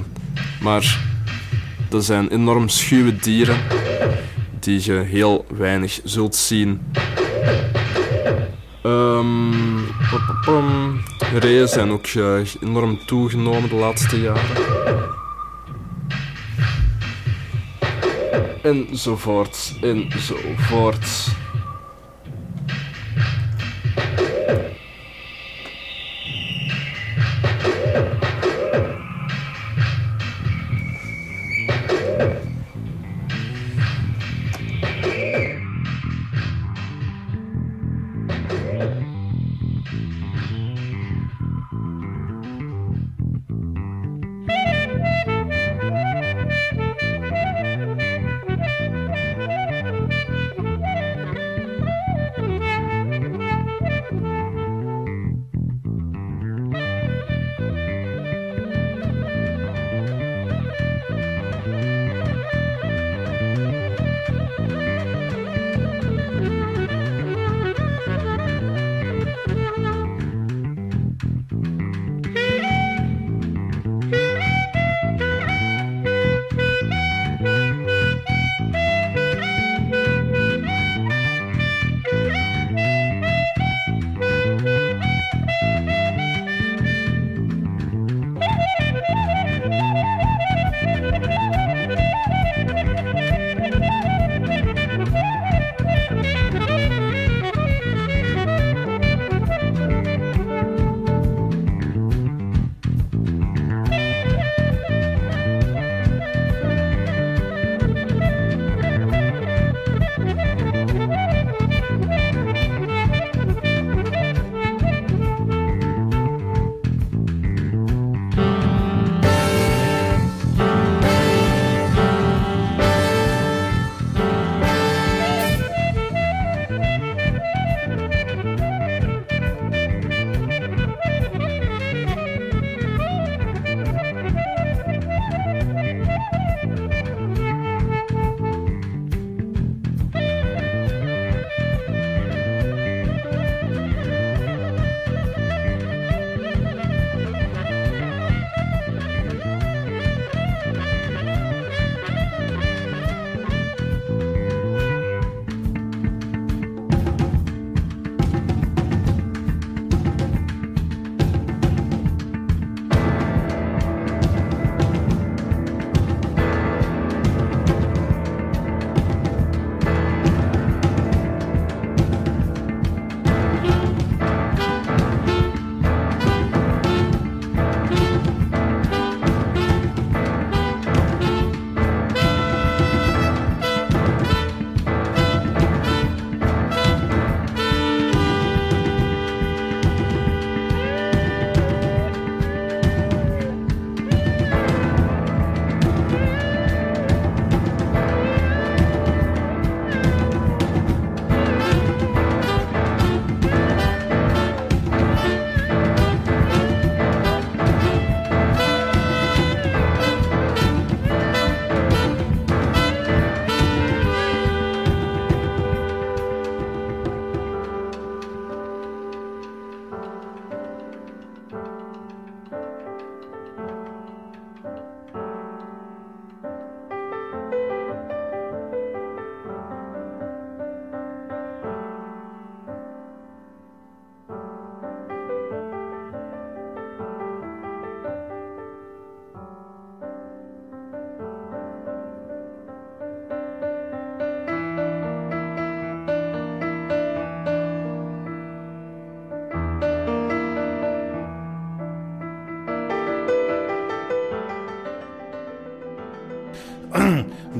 Maar dat zijn enorm schuwe dieren die je heel weinig zult zien. Reeën zijn ook eh, enorm toegenomen de laatste jaren. Enzovoort, enzovoort.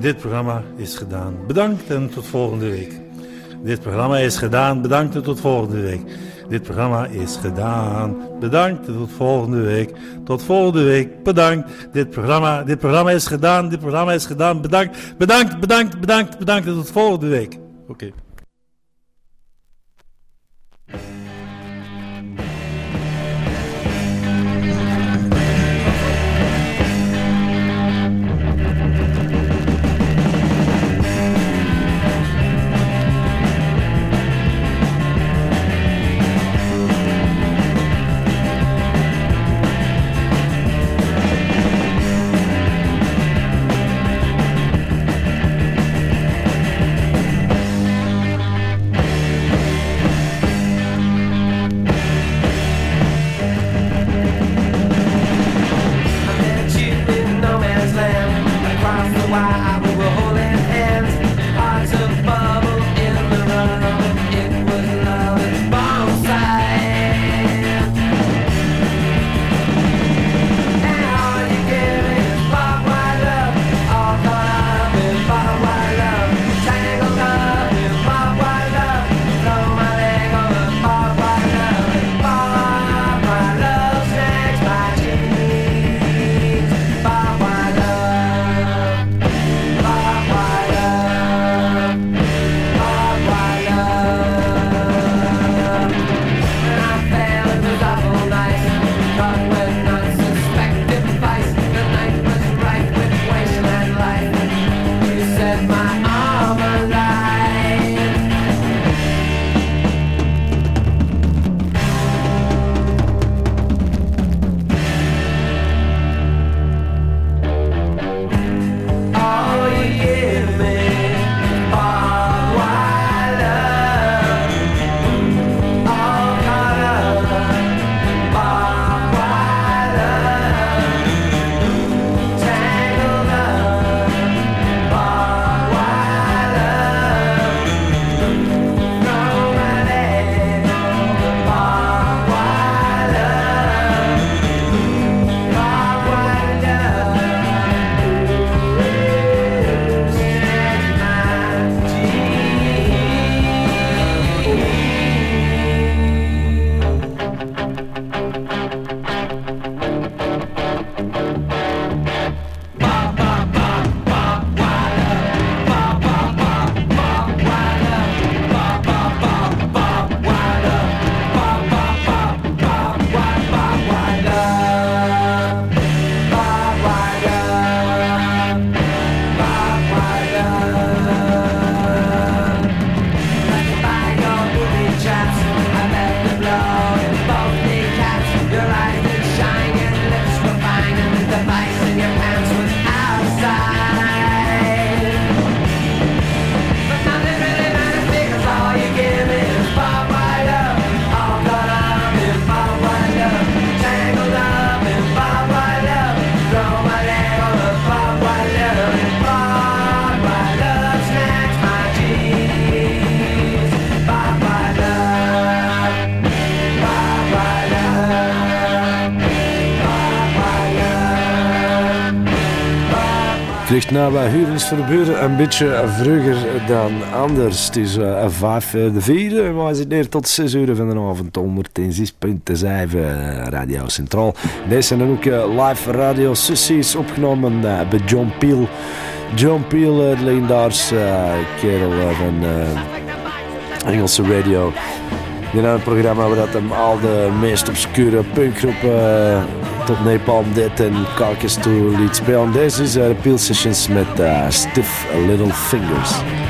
Dit programma is gedaan. Bedankt en tot volgende week. Dit programma is gedaan. Bedankt en tot volgende week. Dit programma is gedaan. Bedankt en tot volgende week. Tot volgende week. Bedankt. Dit programma, dit programma is gedaan. Dit programma is gedaan. Bedankt. Bedankt, bedankt, bedankt, bedankt en tot volgende week. Oké. Hurens verburen een beetje vroeger dan anders. Het is uh, vijf voor de vier, maar we zitten hier tot zes uur van de avond. 106.7 Radio Centraal. Deze zijn ook live radio sessies opgenomen bij John Peel. John Peel, de kerel van Engelse radio. Die had een programma waar dat hem al de meest obscure punkgroepen tot Napalm Dead en Carcass toe liet spelen. Deze is uh, Peel Sessions met uh, Stiff Little Fingers.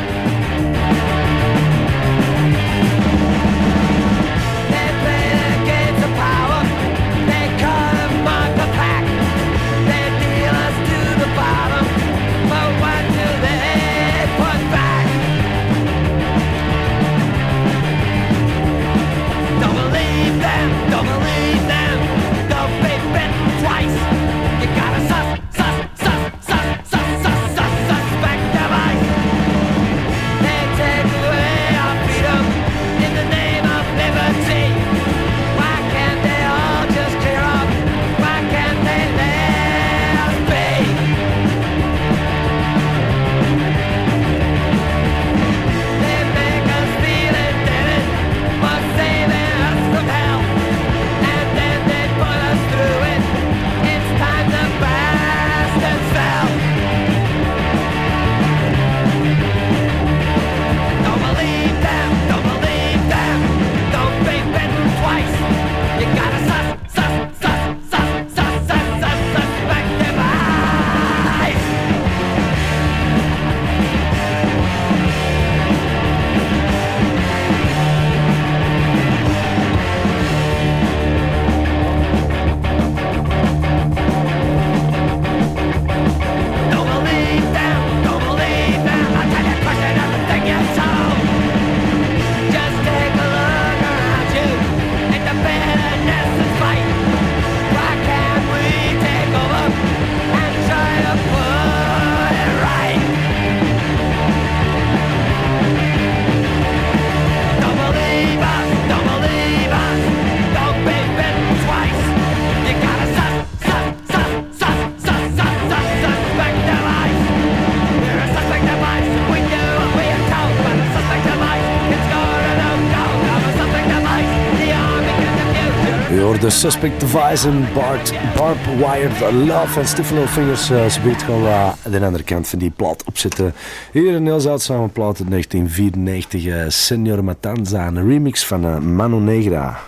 Suspect Device en Bart, Barb Wired Love en Little Fingers. Uh, ze gewoon uh, de andere kant van die plaat opzetten. Hier een heel zeldzame plaat uit 1994. Uh, Senor Matanza, een remix van Mano Negra.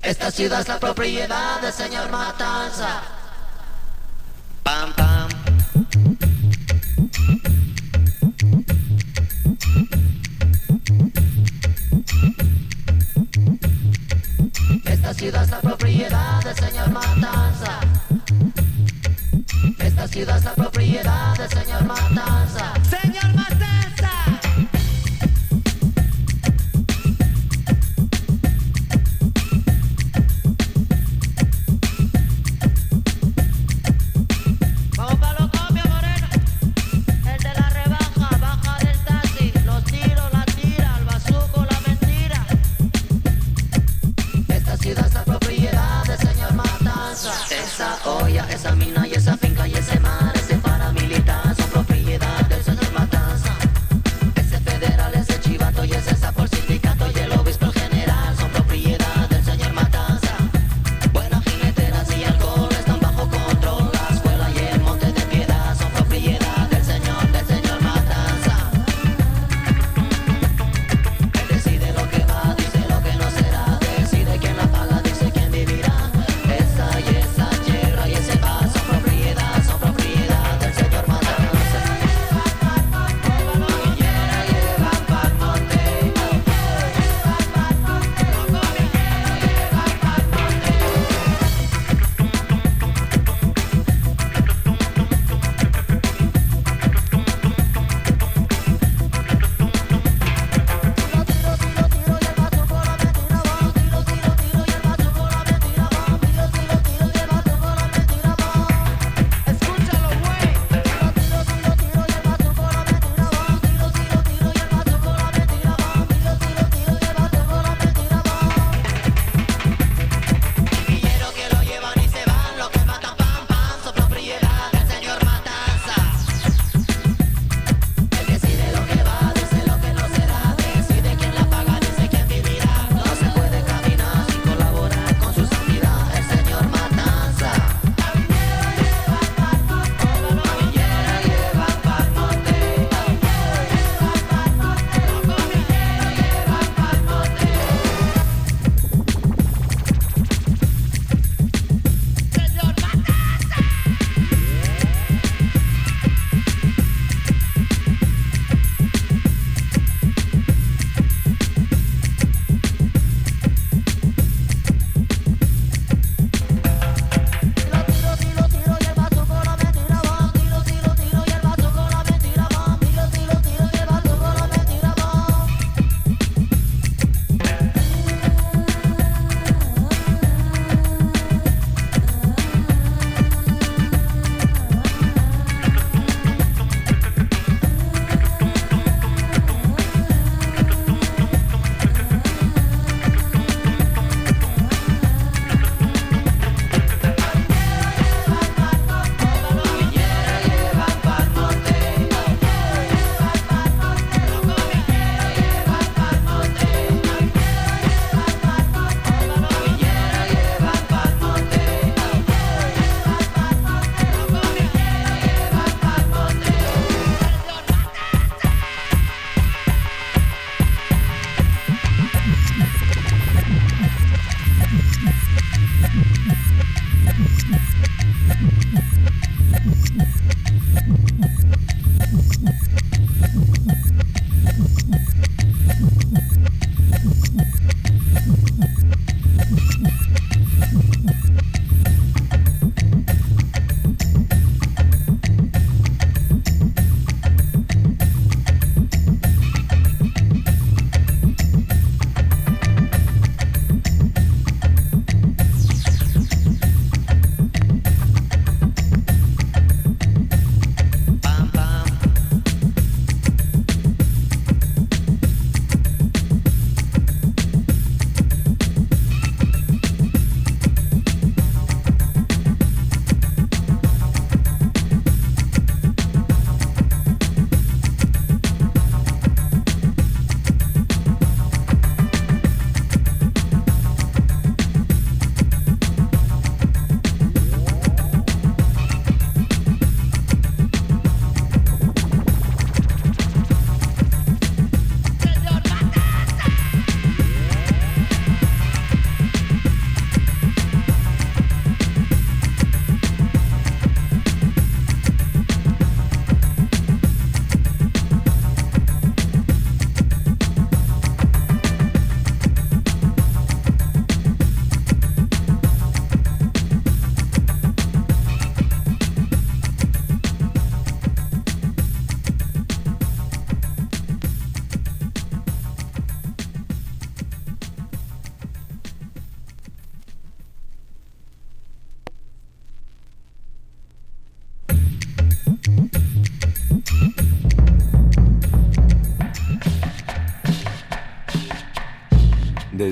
Esta ciudad es la propiedad del señor Matanza. Ciudad propiedad del señor Matanza. Esa olla, esa mina y esa finca y ese mar,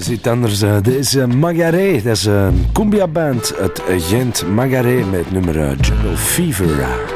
is iets anders. eh, Dit is eh, Magaré. Dat is een cumbia-band uit Gent. Magaré met het nummer eh, Jungle Fever.